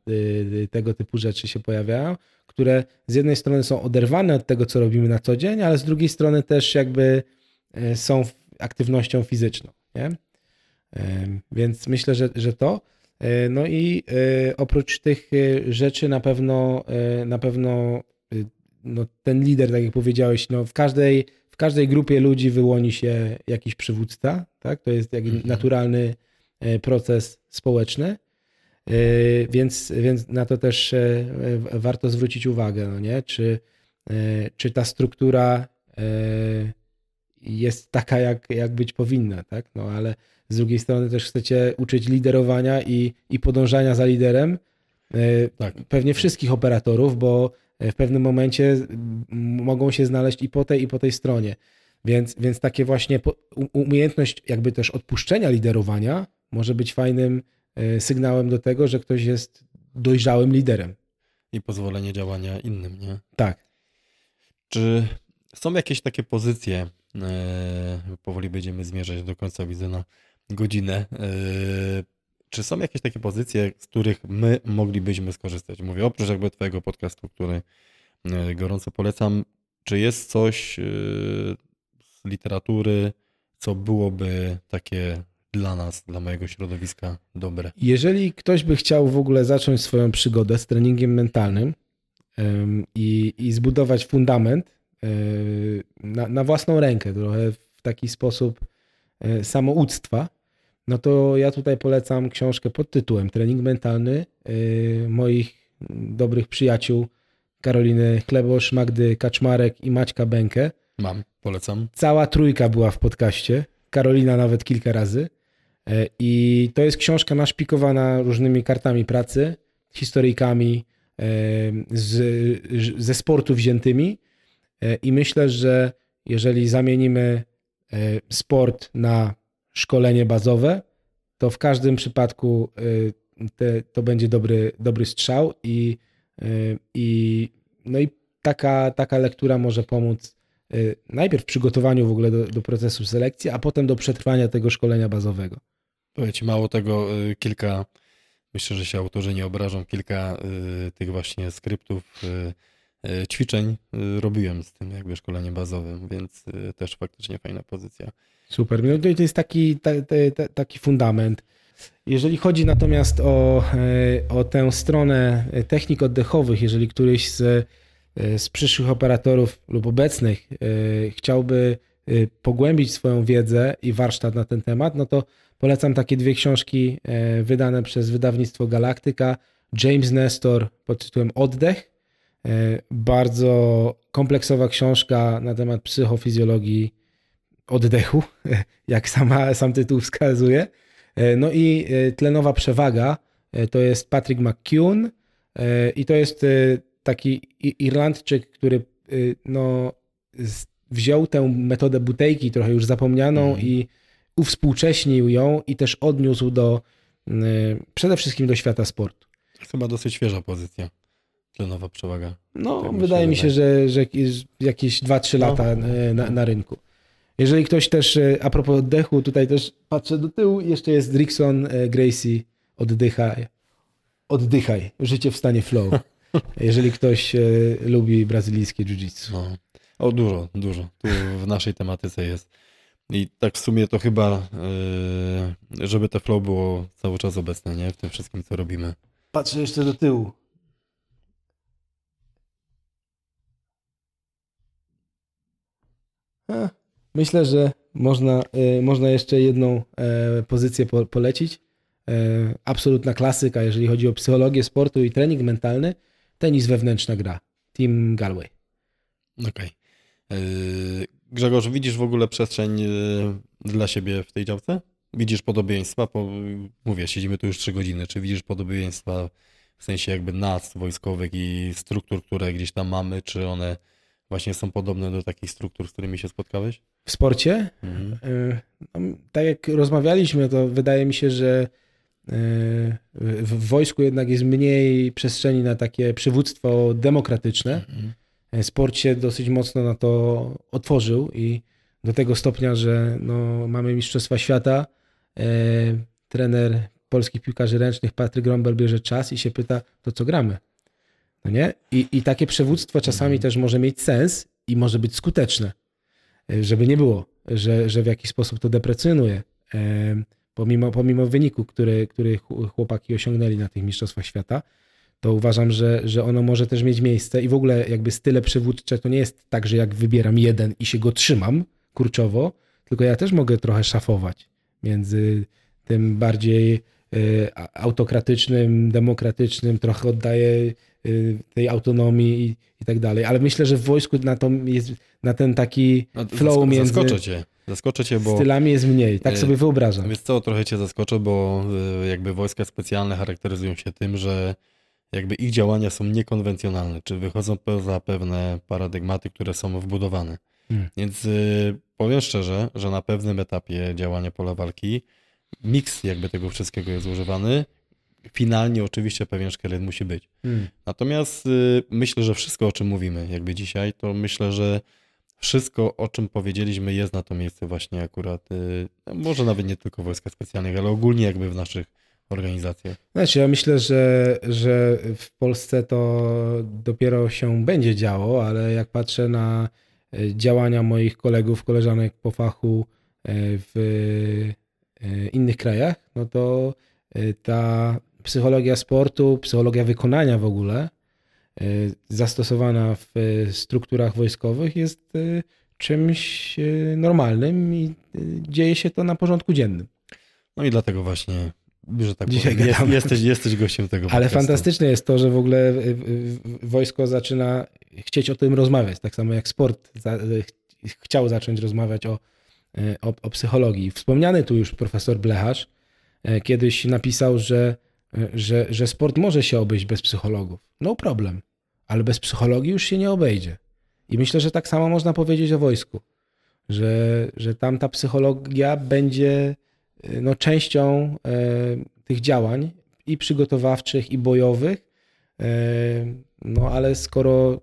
tego typu rzeczy się pojawiają, które z jednej strony są oderwane od tego, co robimy na co dzień, ale z drugiej strony też jakby są aktywnością fizyczną. Nie? Więc myślę, że, że to. E, no i e, oprócz tych e, rzeczy na pewno na pewno no, ten lider, tak jak powiedziałeś, no, w, każdej, w każdej grupie ludzi wyłoni się jakiś przywódca. Tak? To jest jak mhm. naturalny proces społeczny. Więc, więc na to też warto zwrócić uwagę, no nie? Czy, czy ta struktura jest taka, jak, jak być powinna, tak? No ale z drugiej strony też chcecie uczyć liderowania i, i podążania za liderem e, tak. pewnie wszystkich operatorów, bo w pewnym momencie mogą się znaleźć i po tej, i po tej stronie. Więc, więc takie właśnie umiejętność jakby też odpuszczenia liderowania może być fajnym e, sygnałem do tego, że ktoś jest dojrzałym liderem. I pozwolenie działania innym, nie? Tak. Czy są jakieś takie pozycje, E, powoli będziemy zmierzać do końca, widzę na godzinę. E, czy są jakieś takie pozycje, z których my moglibyśmy skorzystać? Mówię, oprócz jakby Twojego podcastu, który e, gorąco polecam, czy jest coś z literatury, co byłoby takie dla nas, dla mojego środowiska dobre? Jeżeli ktoś by chciał w ogóle zacząć swoją przygodę z treningiem mentalnym i, i zbudować fundament, na, na własną rękę, trochę w taki sposób e, samouctwa, no to ja tutaj polecam książkę pod tytułem Trening mentalny e, moich dobrych przyjaciół Karoliny Chlebosz, Magdy Kaczmarek i Maćka Bękę. Mam, polecam. Cała trójka była w podcaście, Karolina nawet kilka razy. I to jest książka naszpikowana różnymi kartami pracy, historyjkami z, ze sportu wziętymi, I myślę, że jeżeli zamienimy e, sport na szkolenie bazowe, to w każdym przypadku e, te, to będzie dobry, dobry strzał i, i, no i taka, taka lektura może pomóc najpierw w przygotowaniu w ogóle do, do procesu selekcji, a potem do przetrwania tego szkolenia bazowego. Powiem ci mało tego, kilka, myślę, że się autorzy nie obrażą, kilka tych właśnie skryptów, ćwiczeń y, robiłem z tym jakby szkoleniem bazowym, więc y, też faktycznie fajna pozycja. Super. No to jest taki, ta, ta, ta, taki fundament. Jeżeli chodzi natomiast o, e, o tę stronę technik oddechowych, jeżeli któryś z, e, z przyszłych operatorów lub obecnych e, chciałby e, pogłębić swoją wiedzę i warsztat na ten temat, no to polecam takie dwie książki e, wydane przez wydawnictwo Galaktyka. James Nestor pod tytułem Oddech. E, Bardzo kompleksowa książka na temat psychofizjologii oddechu, [LAUGHS] jak sama, sam tytuł wskazuje. E, No i e, tlenowa przewaga to jest Patrick McCune e, i to jest taki Irlandczyk, który no, wziął tę metodę butejki, trochę już zapomnianą Mhm. i uwspółcześnił ją i też odniósł do przede wszystkim do świata sportu. Chyba dosyć świeża pozycja, tlenowa przewaga. No, Tak wydaje mi się, że, że jakieś 2-3 No. lata e, na, na rynku. Jeżeli ktoś też, e, a propos oddechu, tutaj też patrzę do tyłu, jeszcze jest Rickson e, Gracie, oddychaj. Oddychaj, życie w stanie flow. [LAUGHS] Jeżeli ktoś lubi brazylijskie jiu-jitsu. No. O, dużo, dużo. Tu w naszej tematyce jest. I tak w sumie to chyba, żeby te flow było cały czas obecne, nie? W tym wszystkim, co robimy. Patrzę jeszcze do tyłu. Myślę, że można, e, można jeszcze jedną e, pozycję po, polecić. E, absolutna klasyka, jeżeli chodzi o psychologię sportu i trening mentalny. Tenis wewnętrzna gra. Team Galway. Okej. Yy, Grzegorz, widzisz w ogóle przestrzeń dla siebie w tej działce? Widzisz podobieństwa? Po, mówię, siedzimy tu już trzy godziny. Czy widzisz podobieństwa w sensie jakby nazw wojskowych i struktur, które gdzieś tam mamy? Czy one właśnie są podobne do takich struktur, z którymi się spotkałeś? W sporcie Mhm. E, no, tak jak rozmawialiśmy, to wydaje mi się, że e, w wojsku jednak jest mniej przestrzeni na takie przywództwo demokratyczne. Mhm. E, Sport się dosyć mocno na to otworzył i do tego stopnia, że no, mamy Mistrzostwa Świata. Trener polskich piłkarzy ręcznych Patryk Grąbel bierze czas i się pyta, to co gramy? No nie? I, I takie przywództwo czasami też może mieć sens i może być skuteczne. E, Żeby nie było, że, że w jakiś sposób to deprecjonuje. E, Pomimo, pomimo wyniku, który, który ch- chłopaki osiągnęli na tych Mistrzostwach Świata, to uważam, że, że ono może też mieć miejsce i w ogóle jakby style przywódcze to nie jest tak, że jak wybieram jeden i się go trzymam kurczowo, tylko ja też mogę trochę szafować między tym bardziej e, autokratycznym, demokratycznym, trochę oddaję tej autonomii i, i tak dalej. Ale myślę, że w wojsku na, to jest, na ten taki No, flow zasko- między Zaskoczę cię. Zaskoczę cię, bo stylami jest mniej. Tak e, sobie wyobrażam. Wiesz co, trochę cię zaskoczę, bo y, jakby wojska specjalne charakteryzują się tym, że jakby ich działania są niekonwencjonalne, czy wychodzą poza pewne paradygmaty, które są wbudowane. Hmm. Więc y, powiem szczerze, że na pewnym etapie działania pola walki miks jakby tego wszystkiego jest używany. Finalnie oczywiście pewien szkielet musi być. Hmm. Natomiast y, myślę, że wszystko, o czym mówimy jakby dzisiaj, to myślę, że wszystko, o czym powiedzieliśmy, jest na to miejsce właśnie akurat, y, no, może nawet nie tylko w wojskach specjalnych, ale ogólnie jakby w naszych organizacjach. Znaczy, ja myślę, że, że w Polsce to dopiero się będzie działo, ale jak patrzę na e, działania moich kolegów, koleżanek po fachu e, w e, innych krajach, no to ta psychologia sportu, psychologia wykonania w ogóle, e, zastosowana w e, strukturach wojskowych jest e, czymś normalnym i dzieje się to na porządku dziennym. No i dlatego właśnie, że tak Dzisiaj powiem, jest, jesteś, jesteś gościem tego Ale podcastu. fantastyczne jest to, że w ogóle y, y, wojsko zaczyna chcieć o tym rozmawiać, tak samo jak sport y, chciał zacząć rozmawiać o, y, o, o psychologii. Wspomniany tu już profesor Blecharz y, kiedyś napisał, że, y, że, że sport może się obejść bez psychologów. No problem, ale bez psychologii już się nie obejdzie. I myślę, że tak samo można powiedzieć o wojsku, że, że tam ta psychologia będzie y, no, częścią y, tych działań i przygotowawczych, i bojowych. E, No ale skoro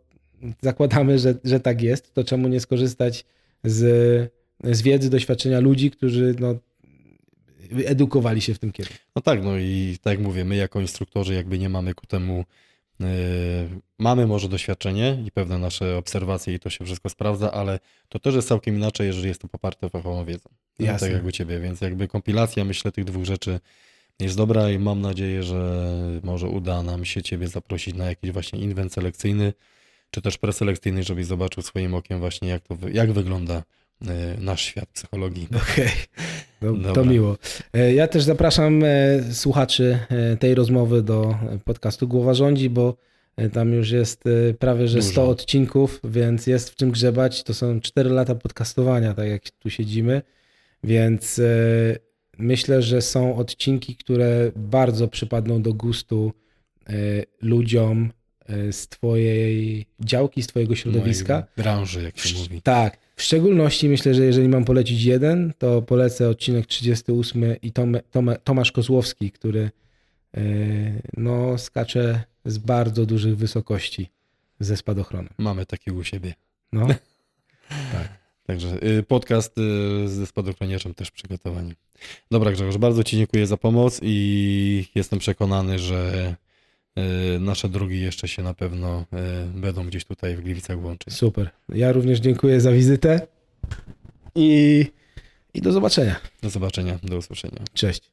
zakładamy, że, że tak jest, to czemu nie skorzystać z, z wiedzy, doświadczenia ludzi, którzy no, edukowali się w tym kierunku. No tak, no i tak jak mówię, my jako instruktorzy jakby nie mamy ku temu, yy, mamy może doświadczenie i pewne nasze obserwacje i to się wszystko sprawdza, ale to też jest całkiem inaczej, jeżeli jest to poparte fachową wiedzą. No, Jasne. tak jak u Ciebie, więc jakby kompilacja, myślę, tych dwóch rzeczy jest dobra i mam nadzieję, że może uda nam się Ciebie zaprosić na jakiś właśnie inwent selekcyjny, czy też preselekcyjny, żebyś zobaczył swoim okiem właśnie jak to, jak wygląda nasz świat psychologii. Okej, [LAUGHS] no, to miło. E, Ja też zapraszam e, słuchaczy e, tej rozmowy do podcastu Głowa Rządzi, bo e, tam już jest e, prawie że 100 Dużo. odcinków, więc jest w czym grzebać. To są 4 lata podcastowania, tak jak tu siedzimy, więc e, myślę, że są odcinki, które bardzo przypadną do gustu e, ludziom e, z twojej działki, z twojego środowiska. Mojej branży, jak się mówi. Tak. W szczególności myślę, że jeżeli mam polecić jeden, to polecę odcinek 38 i Tom, Tom, Tomasz Kozłowski, który e, no, skacze z bardzo dużych wysokości ze spadochronem. Mamy taki u siebie. No, [LAUGHS] Także y, podcast y, ze spadochroniarzem też przygotowani. Dobra Grzegorz, bardzo Ci dziękuję za pomoc i jestem przekonany, że nasze drogi jeszcze się na pewno y, będą gdzieś tutaj w Gliwicach łączyć. super. Ja również dziękuję za wizytę i, i do zobaczenia. Do zobaczenia, do usłyszenia. Cześć.